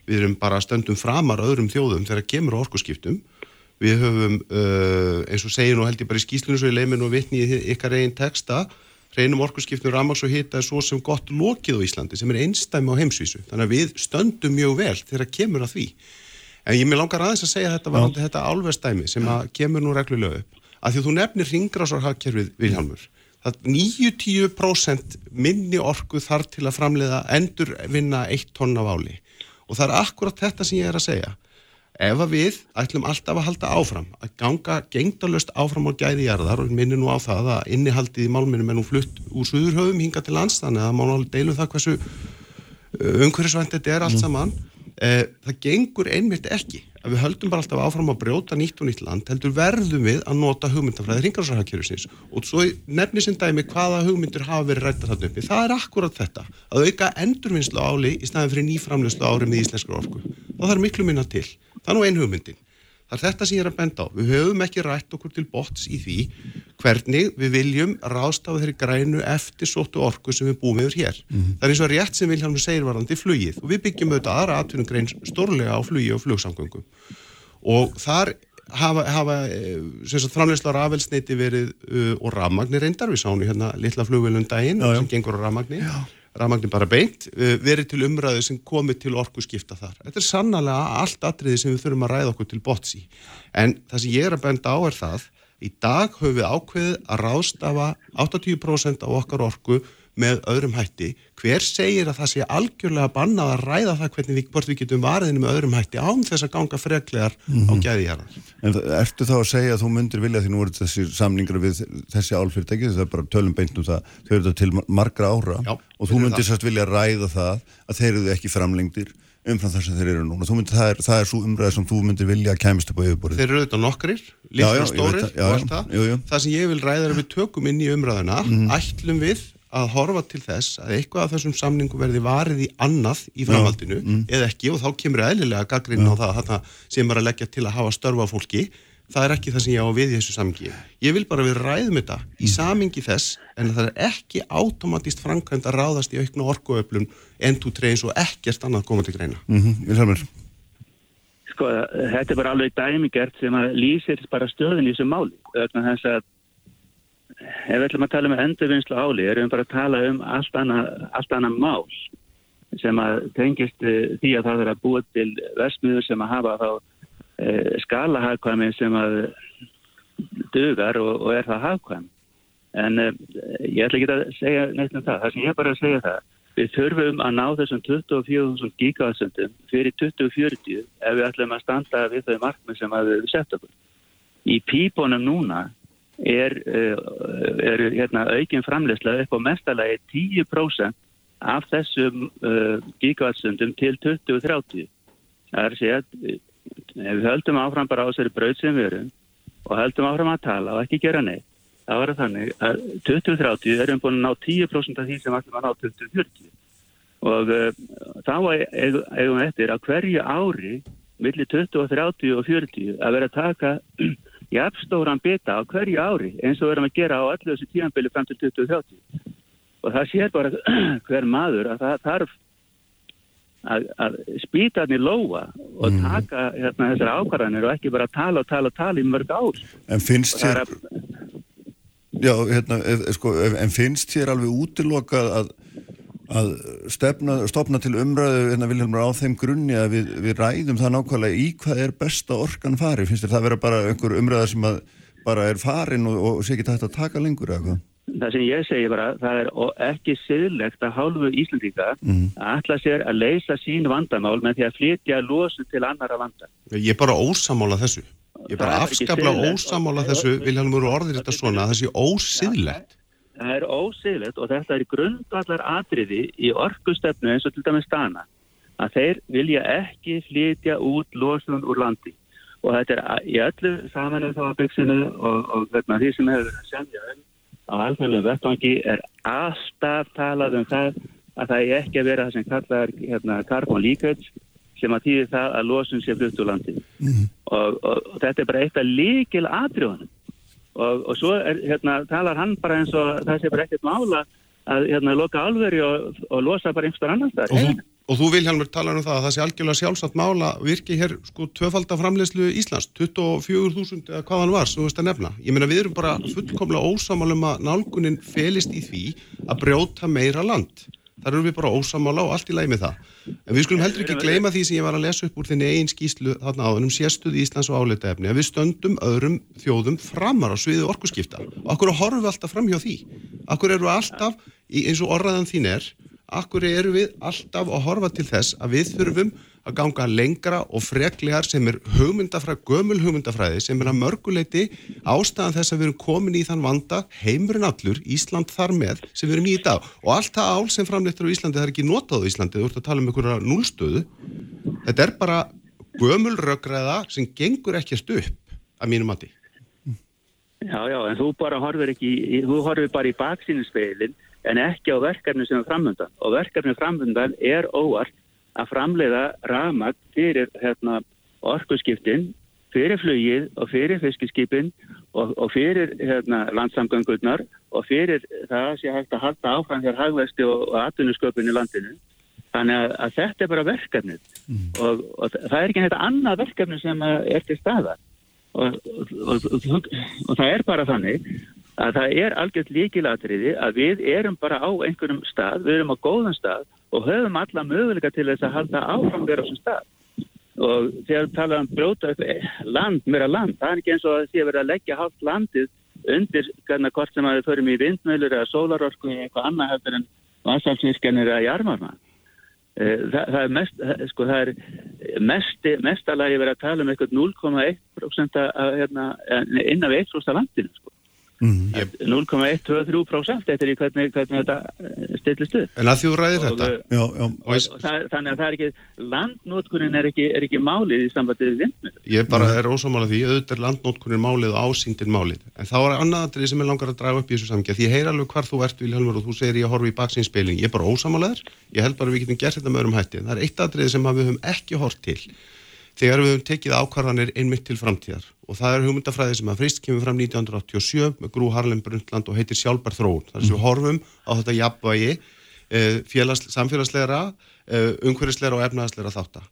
Speaker 8: við erum bara stöndum framar öðrum þjóðum þegar kemur orkuskiptum Við höfum, uh, eins og segir nú held ég bara í skýslinu svo ég leið mér nú vittni í ykkar einn texta, hreinum orkurskipnum Ramags og Hitta er svo sem gott lokið á Íslandi sem er einstæmi á heimsvísu. Þannig að við stöndum mjög vel þegar kemur að því. En ég með langar aðeins að segja þetta var þetta álverstæmi sem að kemur nú reglulega upp. Að því að þú nefnir ringrásarhagkerfið Vilhelmur. Það 90% minni orku þarf til að framleiða endur vinna eitt tonna váli. Og það er akkurat þetta sem ég er að segja ef að við ætlum alltaf að halda áfram að ganga gengdalöst áfram á gæði jarðar og minni nú á það að innihaldið í málminum er nú flutt úr suðurhauðum hinga til lands þannig að alveg deilum það hversu uh, umhverfisvænt þetta er allt mm. saman það gengur einmitt ekki. Að við höldum bara alltaf áfram að brjóta nýtt og nýtt land heldur verðum við að nota hugmyndafræði ringarsarhagkjörusins og svo nefnir sem dæmi hvaða hugmyndur hafa verið rættar þarna uppi. Það er akkurat þetta að auka endurvinnslu áli í staðin fyrir nýframlöslu ári með íslenskar orku. Það þarf miklu minna til. Það er nú einn hugmyndin. Það er þetta sem ég er að benda á. Við höfum ekki rætt okkur til bots í því hvernig við viljum rástafa þeirri grænu eftir sóttu orku sem við búum yfir hér. Mm -hmm. Það er eins og rétt sem Vilhelmur segir varandi flugið og við byggjum auðvitað aðra atvinnugrein stórlega á flugi og flugsamgöngum og þar hafa, hafa eh, framlegslar afelsneiti verið uh, og rafmagnir reyndar, við sáum hérna litla flugvelundaginn sem gengur á rafmagnir rafmagnin bara beint, eh, verið til umræðu sem komið til orku skipta þar. Þetta er sannlega allt atriði sem við þurfum að ræða okkur til bots í. En það sem ég er að benda á er það, í dag höfum við ákveðið að rástafa 80% af okkar orku með öðrum hætti. Hver segir að það sé algjörlega bannað að ræða það hvernig við, við getum variðinu með öðrum hætti án þess að ganga freklegar mm -hmm. á mhm. gæðiðjarnar.
Speaker 4: En ertu þá að segja að þú myndir vilja því nú eru þessi samningar við þessi álfyrirtæki, það er bara tölum beint um það, þau eru þetta til margra ára Já, og þú myndir sérst vilja ræða það að þeir eru ekki framlengdir umfram þess að þeir eru núna. Myndir, það, er, það er svo umræð sem þú myndir vilja að kæmist upp á yfirborðið.
Speaker 8: Þeir eru auðvitað nokkrir, líka stórir og allt það. Það sem ég vil ræða er að við tökum inn í umræðina, mm -hmm. ætlum við að horfa til þess að eitthvað af þessum samningu verði varið í annað í framhaldinu mm. eða ekki og þá kemur eðlilega gaggrinn á það að sem er að leggja til að hafa störfa fólki það er ekki það sem ég á að við í þessu samningi ég vil bara við ræðum þetta mm. í samingi þess en það er ekki átomatist framkvæmt að ráðast í aukna orkuöflun tú treyns og ekkert annað koma til greina
Speaker 4: mm -hmm.
Speaker 7: Sko þetta er bara alveg dæmigert sem að lýsir bara stöðin í þessu máli þess að ef við ætlum að tala um endurvinnslu áli erum við bara að tala um allt annað, allt annað mál sem að tengist uh, því að það er að búa til vestmiður sem að hafa þá uh, skalahagkvæmi sem að dugar og, og er það hagkvæm. En uh, ég ætla ekki að segja neitt um það, það sem ég bara að segja það við þurfum að ná þessum 24.000 gigawatsundum fyrir 2040 ef við ætlum að standa við þau markmið sem við setjum í pípunum núna er, eh, er hérna, aukin framleysla upp á mestalagi 10% af þessum uh, gigawattstundum til 2030. Það er að segja að eh, við höldum áfram bara á þessari brauð sem við erum og höldum áfram að tala og ekki gera neitt, það var þannig að 2030 erum búin að ná 10% af því sem ætlum að ná 2040 og uh, þá eigum við eftir að hverju ári millir 20, 30 og 40 að vera að taka jafnstóran bita á hverju ári eins og verðum að gera á allu þessu tíanbili fram til 2030 og það sér bara [clears throat] hver maður að það þarf að, að spýta hann í lóa og mhm. taka hérna, þessar ákvarðanir og ekki bara tala og tala og tala í mörg ár
Speaker 4: En finnst þér að... Já, hérna, sko, en finnst þér alveg útilokað að að stefna, stopna til umræðu en að viljum á þeim grunni að við, við ræðum það nákvæmlega í hvað er besta orkan fari, finnst þér það vera bara einhver umræða sem að bara er farin og, og sé ekki þetta að taka lengur eða hvað?
Speaker 7: Það sem ég segi bara, það er o- ekki siðlegt að hálfu Íslandíka
Speaker 4: Mhm.
Speaker 7: að ætla sér að leysa sín vandamál með því að flytja losun til annara vanda.
Speaker 8: Ég er bara ósamála þessu. Ég er bara afskaplega ósamála þessu, Vilhelmur orðir þetta svona, að það sé ósiðlegt.
Speaker 7: Það er ósiðlegt og þetta er grundvallar atriði í orkustefnu eins og til dæmis stana að þeir vilja ekki flytja út losun úr landi. Og þetta er í öllu samanuð þáabyggsinu og, og þarna, því sem hefur að semja um á alþjóðlega vettvangi er alltaf talað um það að það er ekki að vera það sem kallar hérna, carbon leakage sem að týðir það að losun sé flutt úr landi. Og, og, og þetta er bara eitt af líkil atriðunum og, og svo er, hérna, talar hann bara eins og það sé bara ekkert mála að hérna, loka álveri og, og losa bara einhver annar
Speaker 8: Og
Speaker 7: staðar.
Speaker 8: þú, og þú Vilhelmur talar um það að það sé algjörlega sjálfsagt mála virki hér sko tvöfaldaframleyslu Íslands, 24.000 eða hvað hann var, sem þú veist að nefna. Ég meina við erum bara fullkomlega ósamálum að nálgunin felist í því að brjóta meira land. Þar erum við bara ósamála og allt í með það. En við skulum heldur ekki gleyma því sem ég var að lesa upp úr þinni eigin skýslu þarna áðunum sérstuði Íslands og álitaefni að við stöndum öðrum þjóðum framar á sviðu orkuskipta. Og akkur horfum við alltaf fram hjá því? Akkur eru alltaf, eins og orðaðan þín er, akkur eru við alltaf að horfa til þess að við þurfum að ganga lengra og freklegar sem er hugmyndafræði, gömul hugmyndafræði sem er að mörguleiti ástæðan þess að við erum komin í þann vanda heimurinn allur, Ísland þar með sem við erum í í dag. Og allt það ál sem framleittur á Íslandi það er ekki notað á Íslandi, þú ert að tala um einhverja núlstöðu. Þetta er bara gömul röggræða sem gengur ekkert upp að mínu mati.
Speaker 7: Já, já, en þú bara horfir ekki, þú horfir bara í baksýninspeilin en ekki á verkefni sem er framöndan og verkefni framöndan er óvart að framleiða ramag fyrir hérna, orkuskiptin fyrir flugið og fyrir fiskiskipin og, og fyrir hérna, landsamgöngurnar og fyrir það sé hægt að halda áfram hér hagvesti og, og atvinnusköpun í landinu. Þannig að, að þetta er bara verkefnið. Og, og það er ekki þetta annað verkefni sem er til staðar. Og, og, og, og það er bara þannig að það er algjört líkilatriði að við erum bara á einhverjum stað, við erum á góðan stað og höfum alla möguleika til þess að halda áfram vera á þessum stað og þegar tala um brjóta upp land, meira land, það er ekki eins og að það sé verið að leggja hálft landið undir hvernig hvort sem að við förum í vindmjölur eða sólarorku eða eitthvað annað hefur en vassalsvirkjanir eða jarmarna. Það, það er mest, það- sko, það er mest, mestalagi verið að tala um eitthvað 0,1% að, hérna, inn af 1% af landinu, sko.
Speaker 4: Mm.
Speaker 7: 0,123% eftir í hvernig, hvernig þetta eh, stillist upp.
Speaker 8: En að þú ræðir þetta?
Speaker 4: Já, já,
Speaker 8: og
Speaker 7: og það, þannig að það er ekki landnótkunin er ekki, er ekki málið í sambandi við vindmjöl
Speaker 8: ég bara er ósamála því auðvitað er landnótkunir málið og ásýndir málið. En þá er annað atrið sem ég langar að draga upp í þessu samkja því ég heyr alveg hvar þú ert Vilhelmur og þú segir ég horfi í baksinspeilin ég er bara ósamálaður, ég held bara við getum gert þetta með öðrum hætti. En það er eitt atrið sem að við höfum ekki hort til þegar við höfum tekið ákvarðanir einmitt til framtíðar. Og það er hugmyndafræði sem að frist kemur fram 1987 með Grú Harlem Brundtland og heitir sjálfbar þróun. Þar sem við horfum á þetta jafnvægi eh, félags, samfélagslegra eh, umhverfislegra og efnaðaslegra þátta.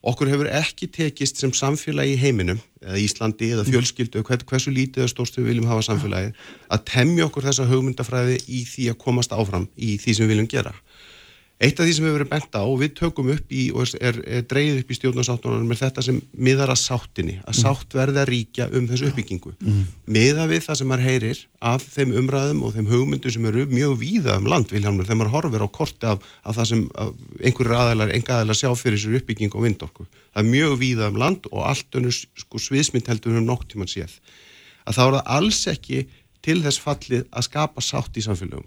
Speaker 8: Okkur hefur ekki tekist sem samfélagi í heiminum eða Íslandi eða fjölskyldu hversu lítið eða stórst við viljum hafa samfélagi að temja okkur þessa hugmyndafræði í því að komast áfram í því sem við viljum gera Eitt af því sem hefur verið bent á og við tökum upp í og er, er dreigð upp í stjórnarsáttunum er þetta sem miðar að sáttinni, að sátt verði að ríkja um þessu uppbyggingu. Miða við það sem maður heyrir af þeim umræðum og þeim hugmyndum sem eru mjög víða um land, Vilhelmur, þegar maður horfir á korti af, af það sem einhverjur aðeinar, enga aðeinar sjá fyrir þessu uppbyggingu og vindorku. Það er mjög víða um land og allt önnur sko, sviðsmynd heldur um nokk tíman séð. Að þá er það alls ekki til þess fallið að skapa sátt í samfélögum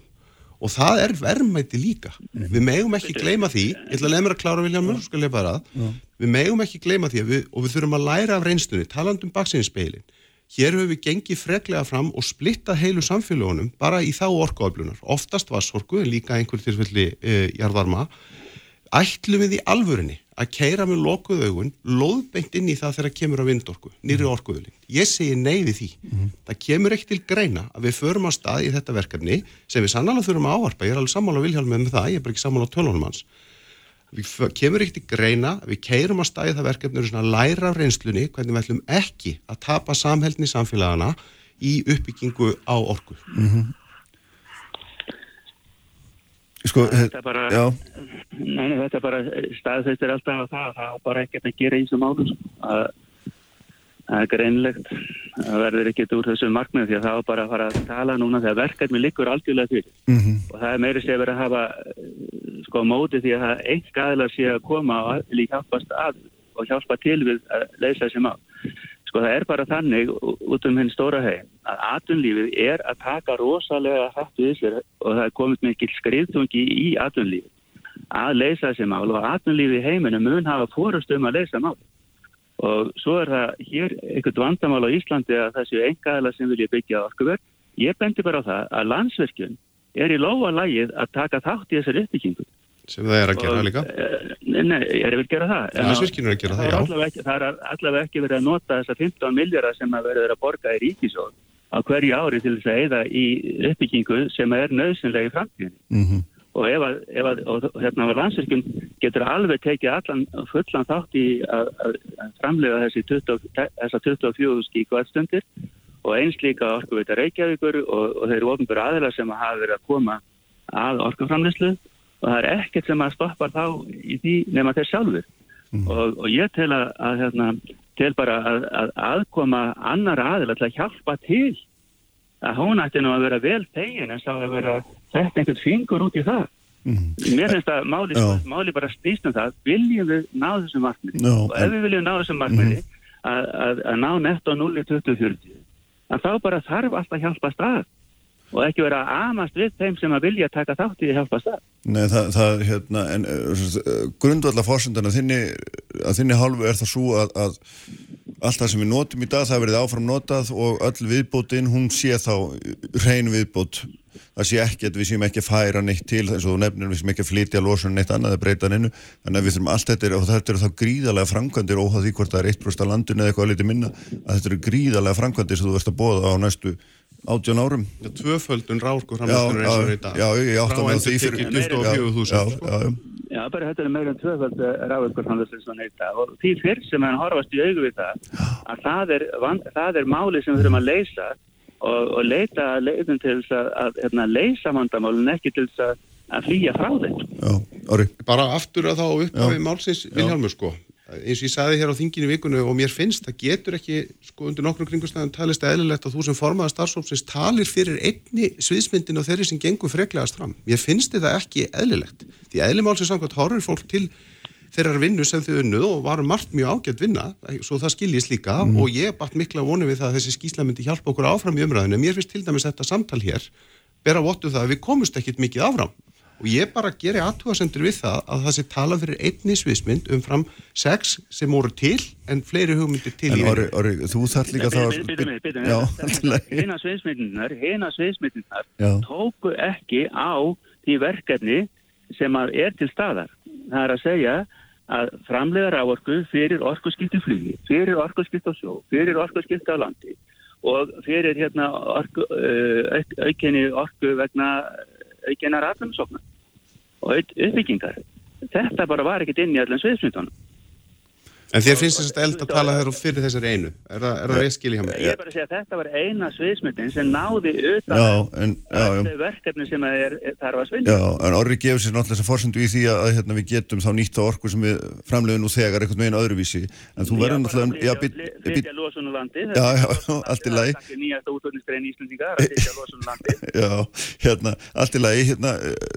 Speaker 8: og það er verðmæti líka. Við megum ekki gleyma því. Ég ætla að leiða mér að klára skal leiða bara að. Við megum ekki gleyma því við, og við þurfum að læra af reynstunni, taland um baksinspeilin hér höfum við gengið freklega fram og splittað heilu samfélagunum bara í þá orkuöflunar, oftast vassorku en líka einhver tilfelli e, jarðvarma. Ætlum við í alvörinni að keira með lokuð augun loðbeint inn í það þegar kemur á vindorku nýri orkuðulinn. Ég segi nei við því. Það kemur ekki til greina að við förum á stað í þetta verkefni sem við sannlega þurfum að ávarpa, ég er alveg sammála Vilhjálm með það, ég er bara ekki sammála tölunum hans. Við kemur ekki til greina að við keirum á stað í það verkefni og svona læra af reynslunni hvernig við ætlum ekki að tapa samheldni samfélagana í uppbyggingu á orku
Speaker 4: Sko,
Speaker 7: Þetta er bara,
Speaker 4: já,
Speaker 7: nei, nei, þetta er bara staðfestir alltaf að það, það er bara ekkert að gera í þessum málum. Að það er greinlegt það verður ekkert úr þessu markmið því að það er bara að fara að tala núna þegar verkefni liggur algjörlega fyrir.
Speaker 4: Mhm,
Speaker 7: og það er meiri sé að vera að hafa eh, sko á móti því að það einn aðlar sé að koma og líka hjálpast að og hjálpa til við að leysa þessi mál sko það er bara þannig út um hinn stóra heim að atunlífið er að taka rosalega hætt við sér og það er komið mikil skriftungi í atunlífið að leysa þessi mál og atunlífið í heiminu mun hafa fórust um að leysa mál. Og svo er það hér eitthvað vandamál á Íslandi að þessu engaðala sem vilja byggja orkuverk ég bendi bara á það að landsverkjun er í lóa lagið að taka þátt í þessari uppbyggingu
Speaker 8: sem það er að gera
Speaker 7: Og,
Speaker 8: líka.
Speaker 7: eh, Nei, ég er að gera það. En
Speaker 8: Landsvirkjun er að gera það, já.
Speaker 7: allavega ekki, Það er allavega ekki verið að nota þessa 15 miljardar sem að verið að borga í ríkisjóð á hverju ári til þess að eða í uppbyggingu sem er nöðsynlega í framtíðinni.
Speaker 4: Mhm,
Speaker 7: og ef að, ef að og, hérna landsvirkjun getur alveg tekið allan fullan þátt í að, að, framlega þessi 20, þessa 24 skíkvæðstundir og eins líka orkuveita Reykjavíkur og, og þeir eru ofnbjör aðeila sem að hafa verið að koma að orkuframleyslu og það er ekkert sem að stoppa þá í því nema þeir sjálfur og, og ég tel að, að hérna, tel bara að, að aðkoma annar til að hjálpa til að hún ætti nú að vera vel þegin en sá að vera sett einhvern fingur út í það.
Speaker 4: Mhm.
Speaker 7: Mér finnst að máli, máli bara snýst um það, viljum við ná þessum markmiði? Og ef
Speaker 4: en-
Speaker 7: við viljum ná þessum markmiði að, að, að ná netto 0 í 2040 að þá bara þarf alltaf hjálpa stað og ekki vera að amast við þeim sem að vilja taka þátt í að hjálpa stað.
Speaker 4: Nei, það, það hérna, en uh, grundvallar fórsöndan að þinni, að þinni hálfu er það svo að, að allt það sem við notum í dag, það verið áfram notað og öll viðbótin, hún sé þá hrein viðbót, það sé ekki að við séum ekki að færa neitt til að þú nefnir við séum ekki að flytja losun neitt annað að breyta hennu, þannig að við þurfum allt þetta og þetta eru þá gríðarlega framkvæmdir óháð því hvort það er 1% af landinu eða eitthvað að liti minna, að þetta eru gríðarlega framkvæmdir sem þú verðst að bóða á næstu 18 árum.
Speaker 8: Já, tvöföldun
Speaker 4: Já,
Speaker 8: eins og
Speaker 4: já, já, ég átta mig á því fyrir-
Speaker 8: endur tekið 24.000
Speaker 4: Já,
Speaker 8: sko.
Speaker 4: já, já.
Speaker 7: Já, bara þetta er meira en tvöfald ráðurkvarthandlisins og neyta og því fyrr sem hann horfast í augu við það að það er, van, það er máli sem við þurfum að leysa og, og leita leiðum til þess að, að hérna, leysa vandamálun ekki til þess að, að flýja frá þeim.
Speaker 4: Já, orri.
Speaker 8: bara aftur að þá upphafi málsins Vilhjálmur sko eins og ég saði hér á þinginu í vikunni og mér finnst það getur ekki sko undir nokkrum kringustæðum talist eðlilegt að þú sem formaða starfsópsins talir fyrir einni sviðsmyndin og þeirri sem gengur freklegast fram mér finnst þetta ekki eðlilegt. Því eðli málsins samkvæmt horfir fólk til þeirrar vinnu sem þau unnuð og varum margt mjög ágætt vinna, svo það skiljist líka og ég batt mikla vonu við það að þessi skýsla myndi hjálpa okkur áfram í umræðinu, mér finnst til dæmis þetta samtal hér bera vottu það að við komumst ekkit mikið áfram og ég bara geri aðtúasendur við það að það sé tala fyrir einni sviðsmynd umfram sex sem voru til en fleiri hugmyndir til
Speaker 4: En
Speaker 8: í
Speaker 4: orri, orri, þú þarf líka þá að...
Speaker 7: Býtum við, býtum
Speaker 4: Já,
Speaker 7: við.
Speaker 4: alltaf.
Speaker 7: Hina sviðsmyndinar, hina sviðsmyndinar tóku ekki á því verkefni sem að er til staðar. Það er að segja að framlega rávorku fyrir orkuskipti flugi, fyrir orkuskipti á sjó, fyrir orkuskipti á landi og fyrir hérna orku, uh, auk, aukinni orku vegna aukinnar atvinnusóknar og uppbyggingar. Þetta bara var ekkert inn í allan sviðsmyndunum.
Speaker 8: En þér finnst þess að eld að tala þeirra fyrir þessari einu er það, er það rétt skil í hjá mér?
Speaker 7: Ég er bara að segja að þetta var eina sviðsmyndin sem náði utan
Speaker 4: Já, en, já, já.
Speaker 7: öllu verkefni sem að er, er þarf að svinna.
Speaker 4: Já, en orri gefur sér náttúrulega þess að fórsendu í því að, hérna, við getum þá nýtt á orku sem við framleiðum nú þegar einhvern veginn öðruvísi en þú verður náttúrulega
Speaker 7: Flytja losun úr landi.
Speaker 4: Já, já, [laughs] allt í lagi.
Speaker 7: Það er nýjasta útvöldningsgrein Íslandinga, að flytja losun úr landi. [laughs]
Speaker 4: Já, hérna, allt í lagi hérna,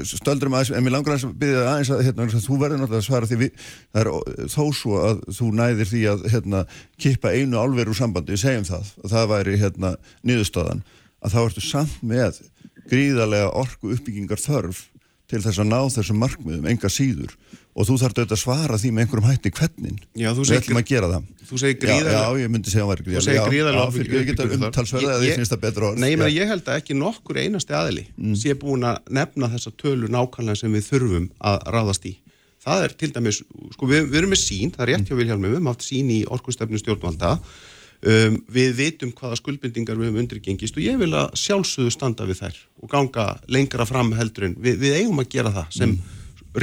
Speaker 4: stöldurum aðeins, en mér langar aðeins að byrja aðeins að, hérna, vegna þess að þú verður náttúrulega að svara því við, það er svo að þú næðir því að, hérna, kippa einu álveru úr sambandi, segjum það og það væri, hérna, niðurstöðan að þá ertu samt með gríðarlega orku uppbyggingar þörf til þess að ná þessum markmiðum, enga síður og þú þarf auðvitað að svara því með einhverjum hætti hvernig
Speaker 8: Já,
Speaker 4: við
Speaker 8: segir
Speaker 4: ætlum að gera það
Speaker 8: Þú segir
Speaker 4: Já,
Speaker 8: gríðarlega
Speaker 4: já, ég myndi segja að það væri
Speaker 8: Þú segir
Speaker 4: Já,
Speaker 8: gríðarlega
Speaker 4: já, ég geta umtalsverða að þið finnst það betra orð
Speaker 8: Nei, ég,
Speaker 4: Já.
Speaker 8: ég held að ekki nokkur einasti aðili sé búin að nefna þessa tölu nákvæmlega sem við þurfum að ráðast í. Það er til dæmis, sko við, við erum með sín, það er rétt hjá Vilhjálmi, við höfum haft sín í orkustefnu stjórnvalda, um, við vitum hvaða skuldbindingar við höfum undirgengist og ég vil að sjálfsögðu standa við þær og ganga lengra fram heldur en við, við eigum að gera það sem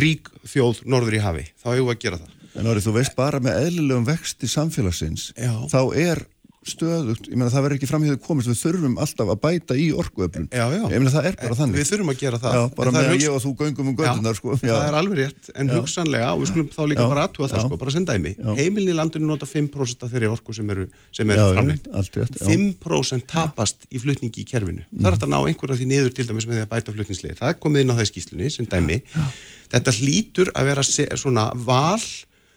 Speaker 8: rík þjóð norður í hafi, þá eigum við að gera það.
Speaker 4: En orðið, þú veist bara með eðlilegum vexti samfélagsins
Speaker 8: Já.
Speaker 4: þá er stöðugt, ég meina það verður ekki framhjöðu komist, við þurfum alltaf að bæta í orkuöflun. Ég meina það er bara þannig.
Speaker 8: Við þurfum að gera það.
Speaker 4: Já, bara með ég og þú göngum um göttunar, sko.
Speaker 8: Það er alveg rétt, en
Speaker 4: Já.
Speaker 8: hugsanlega, og við skulum þá líka
Speaker 4: Já.
Speaker 8: bara aðtúa það sko, bara sem dæmi,
Speaker 4: Já.
Speaker 8: heimilin í landinu nota 5% af þeirri orku sem eru, sem eru
Speaker 4: já,
Speaker 8: framleitt.
Speaker 4: allt rétt. já.
Speaker 8: 5% tapast í flutningi í kerfinu. Það er að ná einhverja því niður til dæmis með því að bæta flutningslið. Það komið inn á það í skýslunni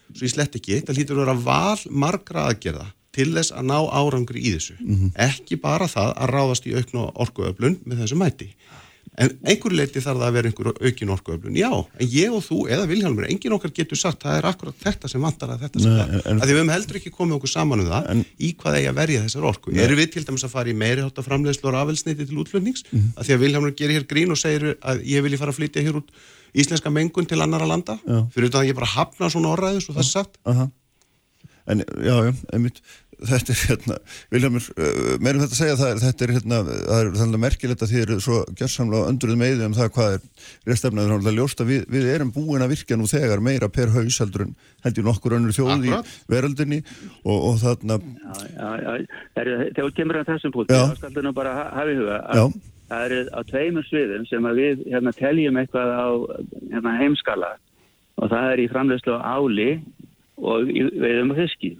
Speaker 8: svo ég slett ekki, þetta hlýtur að vera val margra aðgerða til þess að ná árangri í þessu. Ekki bara það að ráðast í aukna orkuöflun með þessu mæti. En einhver leiti þarf það að vera einhver aukin orkuöflun. Já, en ég og þú eða Vilhjálmur, engin okkar getur sagt það er akkurat þetta sem vantar að þetta sem
Speaker 4: Nei,
Speaker 8: það.
Speaker 4: en-
Speaker 8: Að því við höfum heldur ekki komið okkur saman um það í hvað eigi að verja þessar orku.
Speaker 4: Nei.
Speaker 8: Erum við til dæmis að fara í meiri hátta framleiðslu og rafelsneiti til útflutnings?
Speaker 4: Mhm.
Speaker 8: Að því að Vilhjálmur gerir hér grín og segir að ég vilji fara að flytja hér út íslenska mengun til annara landa.
Speaker 4: Já.
Speaker 8: Fyrir þetta að ég bara hafna svona orðræðu, svo það
Speaker 4: þetta er hérna, Viljámur, uh, meirum þetta að segja það, er- þetta er hérna, það er þannig merkilegt að þið eru svo gjörsamlega öndruð með um það hvað er réttstefnaður náttúrulega ljóst að við, við erum búin að virkja nú þegar meira per haus heldur en heldur nokkur önnur þjóð
Speaker 8: Akkurat.
Speaker 4: í veröldinni og, og þarna,
Speaker 7: Já, já, já. Er, þegar kemur að þessum púti, þá skaldu nú bara ha- hafa í huga
Speaker 4: Já.
Speaker 7: að það er á tveimur sviðum sem að við hérna, teljum eitthvað á hérna, heimskala og það er í framleiðslu á áli og í veiðum og fiski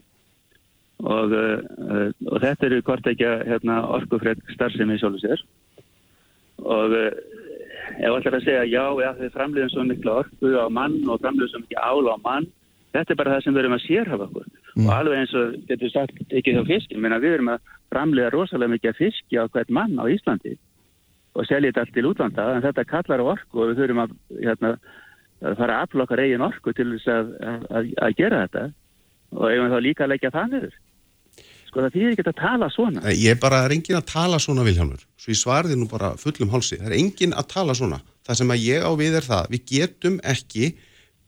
Speaker 7: og, uh, og þetta eru hvort ekki hérna, orkufreg starfsemi í sólu sér. Og uh, ef allir að segja já, já þið framleiðum svo mikla orku á mann og framleiðum svo mikla ála á mann þetta er bara það sem við erum að sérhafa okkur. Og alveg eins og getur sagt ekki þá menna við erum að framleiða rosalega mikið fiski á hvert mann á Íslandi og selja þetta allt til útlanda en þetta kallar á orku og við þurfum að, hérna, fara að afla okkar eigin orku til þess að, að, að gera þetta. Og eigum þá líka að leggja það niður sko það þýðir ekki að tala svona
Speaker 8: Nei, Ég bara, það er engin að tala svona Vilhjálmur, svo ég svarði nú bara fullum hálsi, það er engin að tala svona. Það sem að ég á við er það, við getum ekki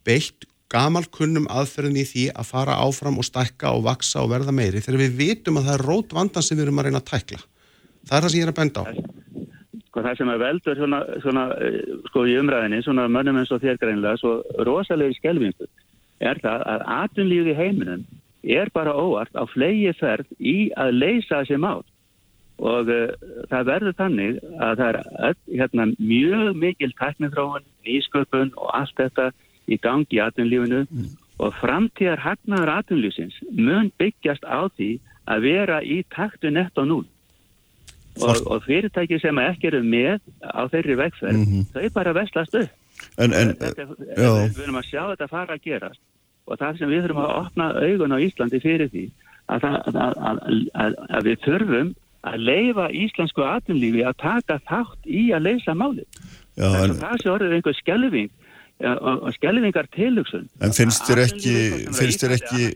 Speaker 8: beitt gamalkunnum aðferðin í því að fara áfram og stækka og vaksa og verða meiri þegar við vitum að það er rót vandan sem við erum að reyna að tækla. Það er það sem ég er að benda á.
Speaker 7: sko það sem er veldur svona, svona eh, sko í umræðinni, svona mönnum eins og þér greinlega, svo rosalegi skelvingu er það að atvinnlífið í heiminum er bara óvart á flegi ferð í að leysa þessi mál. Og uh, það verður þannig að það er öll, hérna, mjög mikil tæknithróun, nýsköpun og allt þetta í gangi í atvinnlífinu og framtíðar hagnaður atvinnlífsins mun byggjast á því að vera í taktu nett og núl og, og fyrirtæki sem ekki eru með á þeirri vegferð, þau bara vestlast upp.
Speaker 4: en, en,
Speaker 7: Þetta, við við erum að sjá þetta fara að gerast og það sem við þurfum að opna augun á Íslandi fyrir því að, það, að, að, að, að við þurfum að leifa íslensku atvinnlífi að taka þátt í að leysa málið.
Speaker 4: já,
Speaker 7: En,
Speaker 4: en,
Speaker 7: það sé orðið einhver skelving eh, og, og skelvingar tilhugsun.
Speaker 4: En finnst þér ekki-
Speaker 7: sem
Speaker 4: finnst þér
Speaker 7: er
Speaker 4: ekki-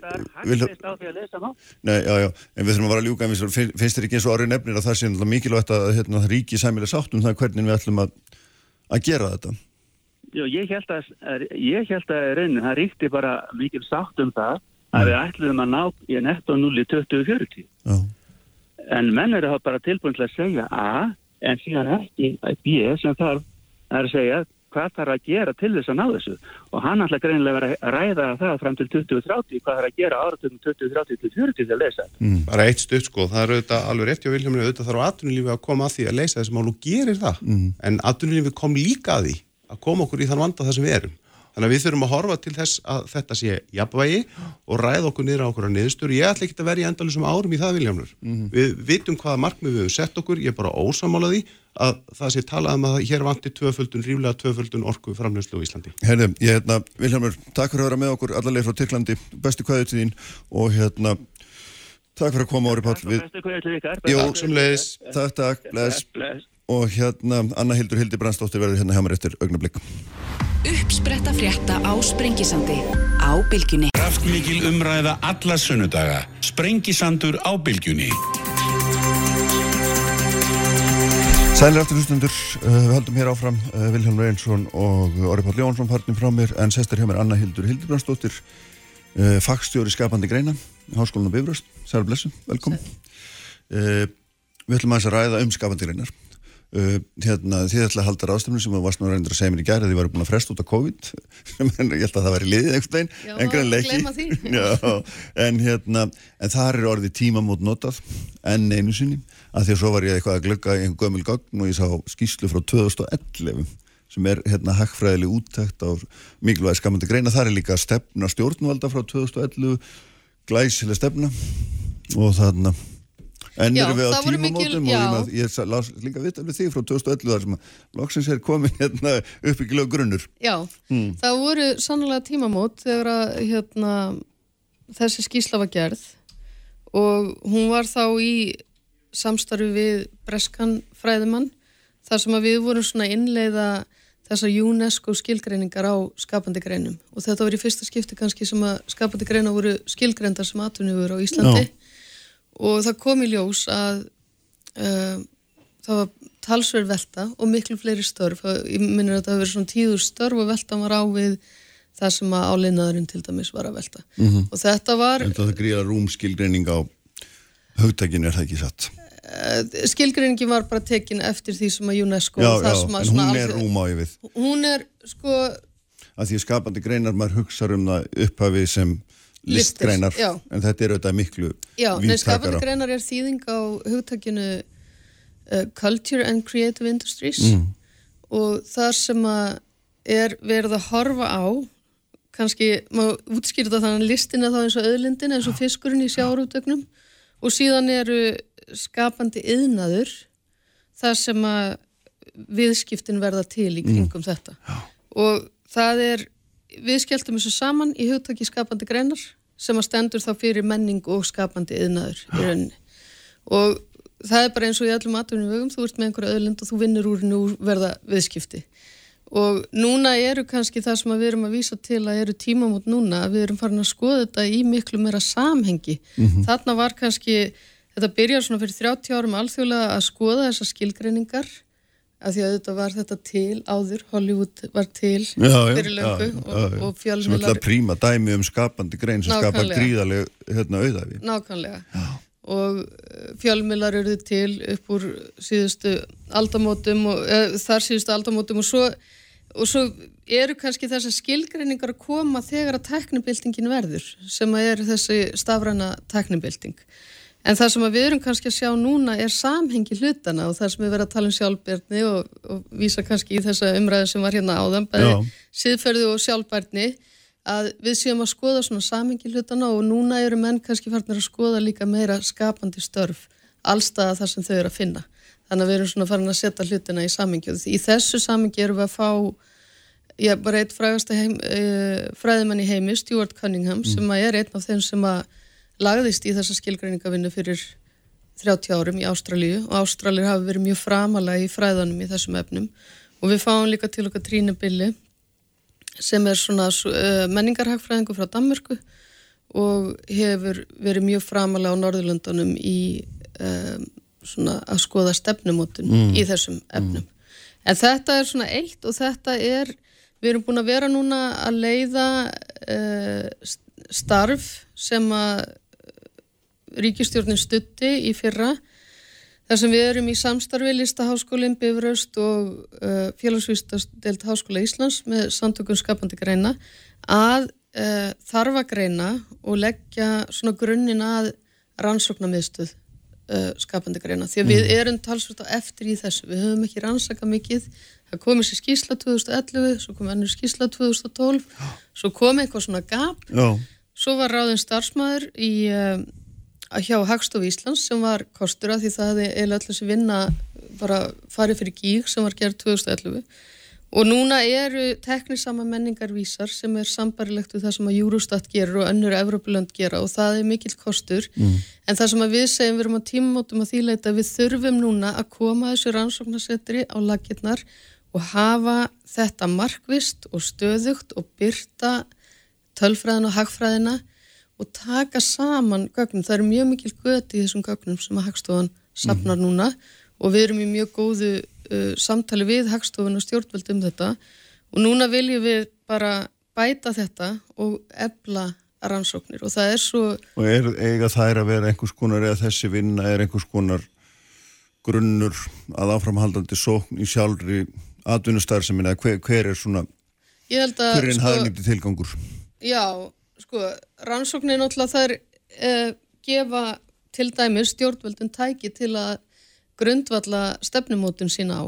Speaker 7: mál.
Speaker 4: Nei, já, já, en við þurfum að vara að ljúka finnst þér ekki eins og orðið nefnir að það sé mikilvægt að hérna, það ríki sæmilega sátt um það hvernig við ætlum að, að gera þetta.
Speaker 7: Jú, ég held að, að- ég held að í rauninni, það ríkti bara mikil sátt um það að við ætlum að ná í netto 0 í 2040.
Speaker 4: Já,
Speaker 7: En menn eru þá bara tilbúin til að segja A, en síðan ekki B sem þarf að segja hvað þarf að gera til þess að ná þessu. Og hann ætla greinilega að vera að ræða það fram til 2030, hvað þarf að gera áratöfum 2030 til 40 til að lesa.
Speaker 8: Bara eitt stutt sko, það er auðvitað alveg rétt hjá Vilhjálmur, auðvitað þarf atvinnulífi að koma að því að leysa þessi mál og gerir það. En atvinnulífi kom líka að því að koma okkur í þann vanda þar sem við erum. Þannig að við þurfum að horfa til þess að þetta sé jafnvægi og ræða okkur niður á okkur að niðurstöru. Ég ætla ekki að vera í endalusum árum í það Vilhjálmur. Við vitum hvaða markmið við höfum sett okkur, ég er bara ósamálaði að það sé talað um að hér vanti tvöföldun, ríflega tvöföldun orku framlöslu á Íslandi.
Speaker 4: herðu, ég hérna, Vilhelmur, takk fyrir að vera með okkur allarleið frá Tyrklandi, bestu kvæðu til þín og hérna, takk fyrir að koma Óri Páll við. Jó,
Speaker 8: sömuleiðis.
Speaker 4: takk, takk, bless
Speaker 7: Bless.
Speaker 4: Og hérna, Anna Hildur Hildi Brandsdóttir verður hérna hjá mér eftir augnablik.
Speaker 3: Uppspretta frétta á Sprengisandi á Bylgjunni.
Speaker 1: Kraftmikil umræða alla sunnudaga. Sprengisandur á bylgjunni.
Speaker 4: Sælir aftur hlustundur, uh, við höldum hér áfram uh, Vilhelm Reynsson og Orri Páll Jónsson farnum frá mér en sestir hjá mér Anna Hildur Hildi Brandsdóttir uh, fagstjóri skapandi greina Háskólan og Bifröst, Særa Blessu, velkom uh, Við ætlum aðeins að ræða um skapandi greinar uh, hérna, þið ætla að halda ráðstöfnu sem að varst nú reyndur að segja mér í gæri að þið varu búin að fresta út á COVID [laughs] en ég held að það væri liðið einhvern veginn en. [laughs] Já, en hérna, en það er orðið tímamót notað enn einu sinni að því að svo var ég eitthvað að glögga í einhver gömul gögn og ég sá skýslu frá 2011 sem er hérna hagfræðileg úttækt á mikilvægi skamandi greina. Það er líka stefna stjórnvalda frá 2011 glæsileg stefna og þarna en
Speaker 9: Já,
Speaker 4: erum við á
Speaker 9: voru mikil-
Speaker 4: tímamótum
Speaker 9: já.
Speaker 4: og ég, ég las líka vitt alveg því frá 2011 þar sem að loksins er komin hérna uppbyggilega grunnur.
Speaker 9: Já, það voru sannlega tímamót þegar að hérna, þessi skýsla var gerð og hún var þá í samstarfi við Breskan fræðimann þar sem að við vorum svona innleiða þessar UNESCO skilgreiningar á skapandi greinum. Og þetta var í fyrsta skipti kannski sem að skapandi greina voru skilgreinda sem atvinnufur á Íslandi og það kom í ljós að uh, það var talsverð velta og miklu fleiri störf. Ég minnir að það hafi verið svona tíður störf og velta var á við það sem að álinnaðurinn til dæmis var að velta.
Speaker 4: Mhm.
Speaker 9: og þetta var
Speaker 4: en það gríða rúmskilgreining á hugtækinu er það ekki satt?
Speaker 9: Uh, skilgreiningin var bara tekin eftir því sem að UNESCO
Speaker 4: já, já,
Speaker 9: sem að
Speaker 4: en hún er
Speaker 9: alþjóð-
Speaker 4: rúm á ég við.
Speaker 9: Hún er sko
Speaker 4: að því skapandi greinar maður hugsa um það upphafi sem listgreinar.
Speaker 9: Já.
Speaker 4: en þetta er auðvitað miklu
Speaker 9: Já, nei, skapandi greinar er þýðing á hugtakinu uh, Culture and Creative Industries.
Speaker 4: Mm.
Speaker 9: og það sem að er verið að horfa á kannski, maður útskýra það þannig að listin er þá eins og öðlindin eins og fiskurinn í sjárútögnum og síðan eru skapandi yðnaður það sem að viðskiptin verða til í kringum þetta. Og það er við skelltum þessu saman í hugtaki skapandi greinar sem að stendur þá fyrir menning og skapandi yðnaður í rauninni. Og það er bara eins og í öllum atvinnum vögum, þú ert með einhverja öðlind og þú vinnur úr úr verða viðskipti. Og núna eru kannski það sem við erum að vísa til að eru tímamót núna að við erum farin að skoða þetta í miklu meira samhengi. Þarna var kannski, þetta byrjar svona fyrir 30 árum alþjóðlega að skoða þessar skilgreiningar af því að þetta var þetta til áður, Hollywood var til
Speaker 4: Já,
Speaker 9: fyrir löngu
Speaker 4: já,
Speaker 9: og,
Speaker 4: já, já.
Speaker 9: og
Speaker 4: sem
Speaker 9: fjölmiðlar
Speaker 4: alltaf príma dæmi um skapandi grein sem skapar gríðarlega hérna auðafi
Speaker 9: Nákvæmlega. Og eh, fjölmiðlar eru til upp úr síðustu aldamótum og e, þar síðustu aldamótum og svo, og svo eru kannski þessar skilgreiningar að koma þegar að teknibildingin verður sem að er þessi stafræna teknibilding. En það sem við erum kannski að sjá núna er samhengi hlutana og það sem við verðum að tala um sjálfbærni og, og vísa kannski í þessa umræðu sem var hérna áðan, bæði síðferði og sjálfbærni að við séum að skoða svona samingi hlutana og núna eru menn kannski farnir að skoða líka meira skapandi störf allstaða þar sem þau eru að finna. Þannig að við erum svona farin að setja hlutina í samingi og í þessu samingi erum við að fá já, bara eitt uh, fræðimann í heimi, Stuart Cunningham, sem að er einn af þeim sem að lagðist í þessa skilgreiningavinnu fyrir 30 árum í Ástralíu og Ástralir hafi verið mjög framalega í fræðanum í þessum efnum og við fáum líka til okkar Trínu Billi sem er svona uh, menningarhagfræðingu frá Danmörku og hefur verið mjög framalega á Norðurlöndunum í um, svona að skoða stefnumótun
Speaker 4: Mm.
Speaker 9: í þessum efnum. En þetta er svona eitt og þetta er, við erum búin að vera núna að leiða uh, starf sem að ríkistjórnin stutti í fyrra. Þar sem við erum í samstarfi listaháskólinn, Bifröst og uh, félagsvísdelt Háskóla Íslands með samtökum skapandi greina að uh, þarfa greina og leggja svona grunninn að rannsóknarmiðstöð uh, skapandi greina. Því að við erum talsvöld á eftir í þessu. Við höfum ekki rannsaka mikið. Það komið sér skísla 2011 svo kom ennur skísla 2012 svo kom eitthvað svona gap.
Speaker 4: Já,
Speaker 9: Svo var ráðin starfsmæður í, uh, hjá Hagstof Íslands sem var kostur að því það hefði eiginlega öll þessi vinna bara farið fyrir gíg sem var gerð 2011 og núna eru teknisama menningarvísar sem er sambarilegt við það sem að Eurostat gerur og önnur Evropalönd gera og það er mikill kostur. En það sem að við segjum við erum á tímamótum að því leita að við þurfum núna að koma þessu rannsóknarsetri á lakirnar og hafa þetta markvist og stöðugt og byrta tölfræðina og hagfræðina og taka saman gögnum. Það eru mjög mikil göti í þessum gögnum sem að hagstofan sapnar núna og við erum í mjög góðu uh, samtali við hagstofun og stjórnvöld um þetta og núna viljum við bara bæta þetta og ebla rannsóknir og það er svo
Speaker 4: og er, eiga þær að vera einhvers konar eða þessi vinna er einhvers konar grunnur að áframhaldandi sókn í sjálfri atvinnustar sem minna, hver, hver er svona
Speaker 9: Ég held að,
Speaker 4: hver er einn
Speaker 9: sko,
Speaker 4: hagnýtti tilgangur?
Speaker 9: Já, sko, rannsóknir náttúrulega þær uh, gefa til dæmis stjórnvöldun tæki til að grundvalla stefnumótun sína á.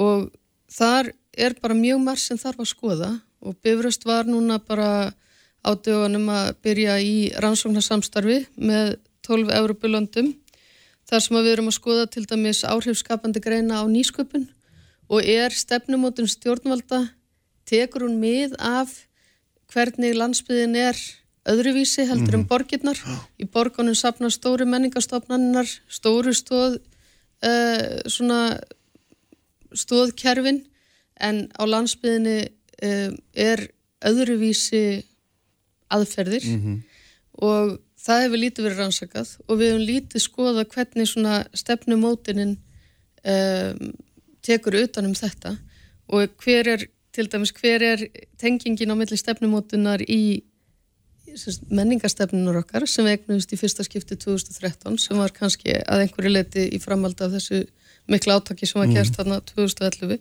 Speaker 9: Og þar er bara mjög marg sem þarf að skoða. Og Bifröst var núna bara á dögunum að byrja í rannsóknarsamstarfi með 12 eurubulöndum þar sem við erum að skoða til dæmis áhrifskapandi greina á nýsköpun. Og er stefnumótun stjórnvalda tekur hún mið af hvernig landsbyðin er öðruvísi heldur um borgirnar. Í borgunum sapna stóru menningastofnannar, stóru stóð, uh, svona stóðkerfin en á landsbyðinni uh, er öðruvísi aðferðir. Og það hefur lítið verið rannsakað og við hefum lítið skoða hvernig svona stefnumótinin um, tekur utanum þetta. Og hver er, til dæmis, hver er tengingin á milli stefnumótunar í menningarstefnunar okkar sem við eignumst í fyrsta skipti 2013 sem var kannski að einhverju leti í framhald af þessu mikla átaki sem var gerst þarna 2011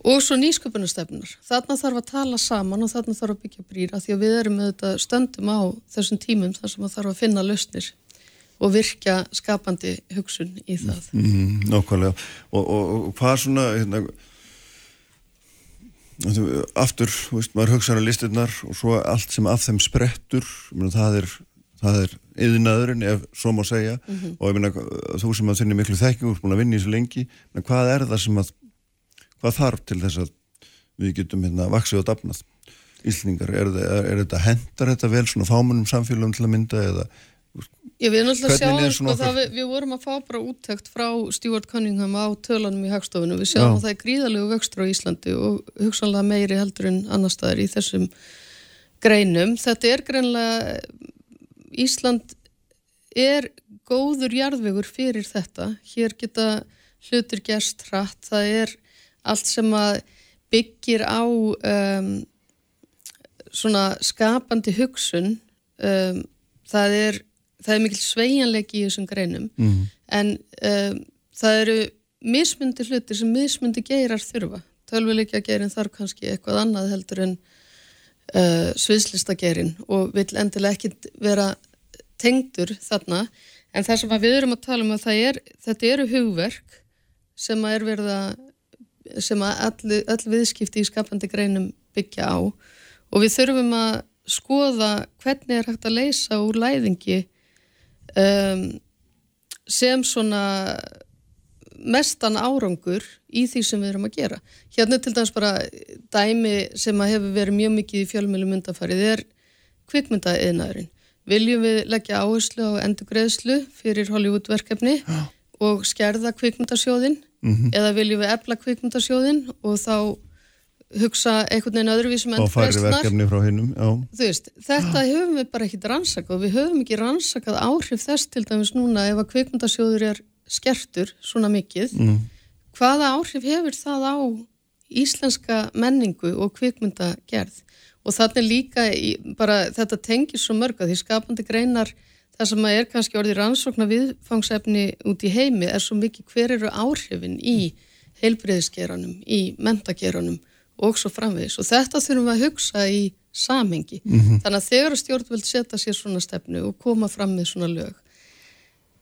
Speaker 9: og svo nýsköpunarstefnunar. Þarna þarf að tala saman og þarna þarf að byggja brýra því að við erum með þetta stöndum á þessum tímum þar sem að þarf að finna lausnir og virkja skapandi hugsun í það.
Speaker 4: Mm, nákvæmlega. Og, og, og hvað svona, hérna, aftur, þú veist, maður hugsaður að listirnar og svo allt sem af þeim sprettur, meina, það er, það er yðinaðurinn, ef svo má segja, og ég meina, þú sem að þinni miklu þekkingur, búin að vinna í þessu lengi, menn hvað er það sem að, hvað þarf til þess að við getum hérna vaksið og dafnað? Íslningar, er, er, er þetta hendar þetta vel svona fámunum samfélagum til að mynda eða
Speaker 9: Ég við náttúrulega sjáum sko,
Speaker 4: okkar-
Speaker 9: við, við vorum að fá bara úttekt frá Stuart Cunningham á tölunum í hagstofinu við sjáum
Speaker 4: Já.
Speaker 9: að það er gríðalegu vöxtur á Íslandi og hugsanlega meiri heldur en annar staðar í þessum greinum. Þetta er greinlega Ísland er góður jarðvegur fyrir þetta. Hér geta hlutir gerst hratt. Það er allt sem að byggir á um, svona skapandi hugsun um, það er það er mikil sveigjanleiki í þessum greinum.
Speaker 4: Mhm.
Speaker 9: en um, það eru mismundi hlutir sem mismundi geirar þurfa. Tölvuleikja geirin þarf kannski eitthvað annað heldur en uh, sviðslista geirin og vill endilega ekki vera tengdur þarna. En það sem við erum að tala um að er þetta eru hugverk sem að er verið að sem að all, all viðskipti í skapandi greinum byggja á. Og við þurfum að skoða hvernig er hægt að leysa úr læðingi um, sem svona mestan árangur í því sem við erum að gera. Hérna til dæmis bara dæmi sem að hefur verið mjög mikið í fjölmjölum undanfarið er kvikmyndaðiðnaðurinn. Viljum við leggja áherslu á endurgreðslu fyrir Hollywood-verkefni og skerða kvikmyndasjóðin eða viljum við efla kvikmyndasjóðin og þá hugsa einhvern veginn öðruvísum
Speaker 4: og færi verkefni frá hinnum,
Speaker 9: þetta höfum við bara ekkit rannsakað við höfum ekki rannsakað áhrif þess til dæmis núna ef að kvikmyndasjóður er skertur svona mikið.
Speaker 4: Mm.
Speaker 9: hvaða áhrif hefur það á íslenska menningu og kvikmyndagerð? Og þannig líka í, bara þetta tengir svo mörg að því skapandi greinar það sem að er kannski orðið rannsóknar viðfangsefni út í heimi er svo mikið hver eru áhrifin í heilbreyðisgeranum, í mentageranum og svo framvegis og þetta þurfum við að hugsa í samhengi. Þannig að þegar stjórnvöld setja sér svona stefnu og koma fram með svona lög,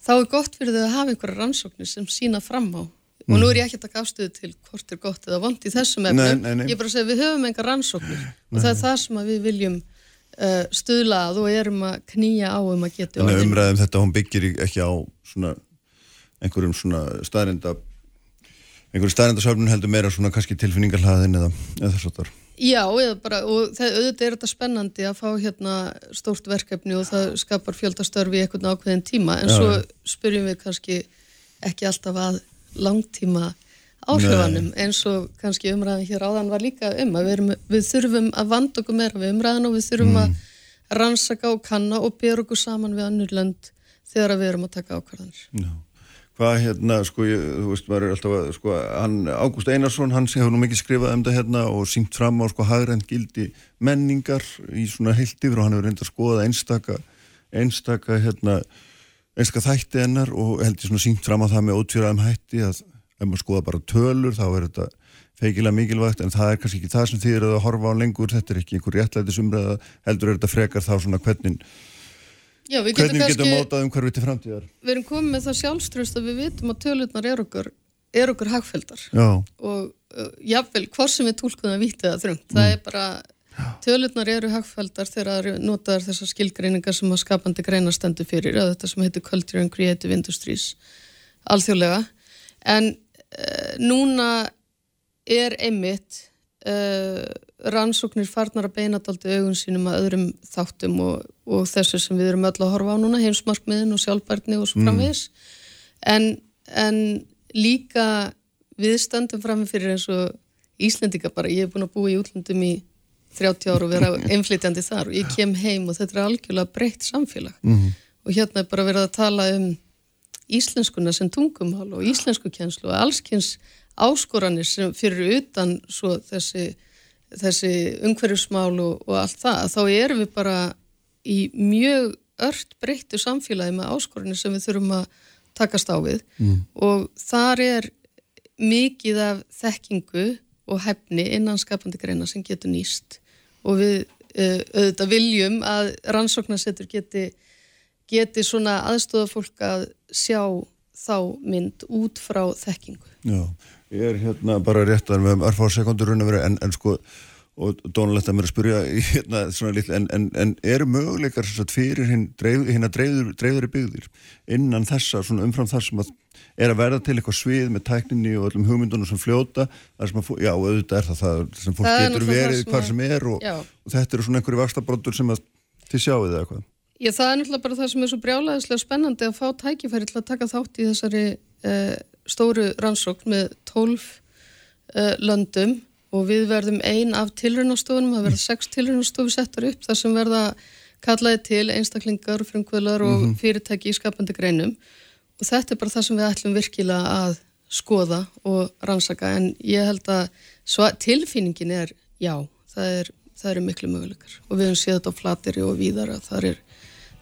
Speaker 9: þá er gott fyrir þau að hafa einhverja rannsóknir sem sína fram á. Og nú er ég ekki að taka afstöðu til hvort er gott eða vond í þessum efnum.
Speaker 4: Nei, nei, nei.
Speaker 9: Ég er bara að segja við höfum engar rannsóknir og það er það sem við viljum uh, stuðla að og erum að knýja á um að geta
Speaker 4: Þannig að umræðum þetta, hún byggir ekki á svona einhverjum svona staðrinda einhverjum staðrindasöfnun heldur meira svona kannski tilfinningarhlaðin eða, eða þess að þar.
Speaker 9: Já, eða bara, og það, auðvitað er þetta spennandi að fá hérna stórt verkefni og það skapar fjöldastörfi í einhvern ákveðin tíma, en
Speaker 4: Já,
Speaker 9: svo
Speaker 4: já.
Speaker 9: spyrjum við kannski ekki alltaf að langtíma áhrifanum, eins og kannski umræðan hér áðan var líka um að við, erum, við þurfum að vanda okkur meira við umræðan og við þurfum
Speaker 4: Mm.
Speaker 9: að rannsaka og kanna og bera okkur saman við annur lönd þegar við erum að taka ákvarðanir.
Speaker 4: Já. Hvað hérna, sko, ég, þú veist, maður er alltaf að, sko, hann, Ágúst Einarsson, hann sem hefur nú mikið skrifað um þetta hérna og sínt fram á, sko, hagrænt gildi menningar í svona heilt yfir og hann hefur reynd að skoða einstaka, einstaka, hérna, einska þætti hennar og held ég svona sínt fram á það með ótvíraðum hætti að ef maður skoða bara tölur þá er þetta feikilega mikilvægt en það er kannski ekki það sem þið eru að horfa á lengur, þetta er ekki einhver réttlætis umræða, heldur er þetta frekar þá svona hvernig,
Speaker 9: Já, við getum
Speaker 4: getum mótað um hverfið til framtíðar.
Speaker 9: við erum komið með það sjálfströst að við vitum að tölurnar er okkur, er okkur hagfeldar
Speaker 4: Já,
Speaker 9: og uh, jafnvel hvort sem við tólkum það vítið að þröngt, það er bara tölurnar eru hagfeldar þegar það notaðar þessar skilgreiningar sem að skapandi greina stendur fyrir, að þetta sem heitir Culture and Creative Industries alþjóðlega. En uh, núna er einmitt uh, rannsóknir farnar að beina daldi augun sínum að öðrum þáttum og, og þessu sem við erum öll að horfa á núna, heimsmarkmiðin og sjálfbærni og svo framvegis. En, en líka við stöndum fram fyrir eins og Íslendinga bara, ég hef búin að búa í útlöndum í 30 ára og vera [laughs] einflytjandi þar og ég kem heim og þetta er algjörlega breytt samfélag. Og hérna er bara verið að tala um íslenskuna sem tungumál og íslensku kjenslu og allskynns áskoranir sem fyrir utan svo þessi, þessi umhverjusmál og, og allt það, þá erum við bara í mjög ört breyttu samfélagi með áskoranir sem við þurfum að takast á við. Og þar er mikið af þekkingu og hefni innan skapandi greina sem getur nýst. Og við uh, auðvitað viljum að rannsóknarsetur geti, geti svona aðstofa fólk að sjá þá mynd út frá þekkingu.
Speaker 4: já, ég er hérna bara rétt að við höfum örfá sekundur raun að vera en, en sko, og dónalegt að mér að spyrja í hérna svona litla, en, en, en eru möguleikar sagt fyrir hinn dreif, hérna dreifður, dreifðuri byggðir innan þessa, svona umfram þar sem að er að verða til eitthvað svið með tækninni og öllum hugmyndunum sem fljóta sem að, já, auðvitað er það það sem fólk
Speaker 9: Það
Speaker 4: getur verið
Speaker 9: sem
Speaker 4: hvar
Speaker 9: að-
Speaker 4: sem er og, og þetta eru svona einhverju vakstabróttur sem að þið sjáu það eitthvað.
Speaker 9: Já, það er náttúrulega bara það sem er svo brjálæðislega spennandi að fá tækifæri til að taka þátt í þessari uh, stóru rannsókn með 12 uh, löndum og við verðum ein af tilraunastofunum, það verða sex tilraunastofu settar upp þar sem verða kallaði til einstaklingar, frumkvölar og fyrirtæki í skapandi greinum. Og þetta er bara það sem við ætlum virkilega að skoða og rannsaka. En ég held að tilfinningin er já, það er það eru miklu möguleikar. Og við höfum séð þetta á flateri og víðar að það er,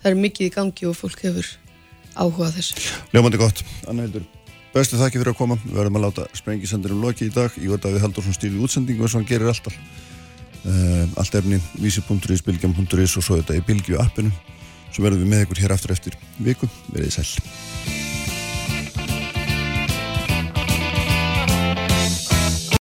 Speaker 9: það er mikið í gangi og fólk hefur áhuga þessu.
Speaker 4: Ljómandi gott, Anna Hildur Bestu þakki fyrir að koma, við verðum að láta sprengisendurum loki í dag, ég veit að við haldur svona stíl í útsendingu eins og hann gerir alltaf. Uh, allt efni, vísi.is, bilgjum.is og svo þetta í bilgju appinu. Svo verðum við með ykkur hér aftur eftir viku, verið sæl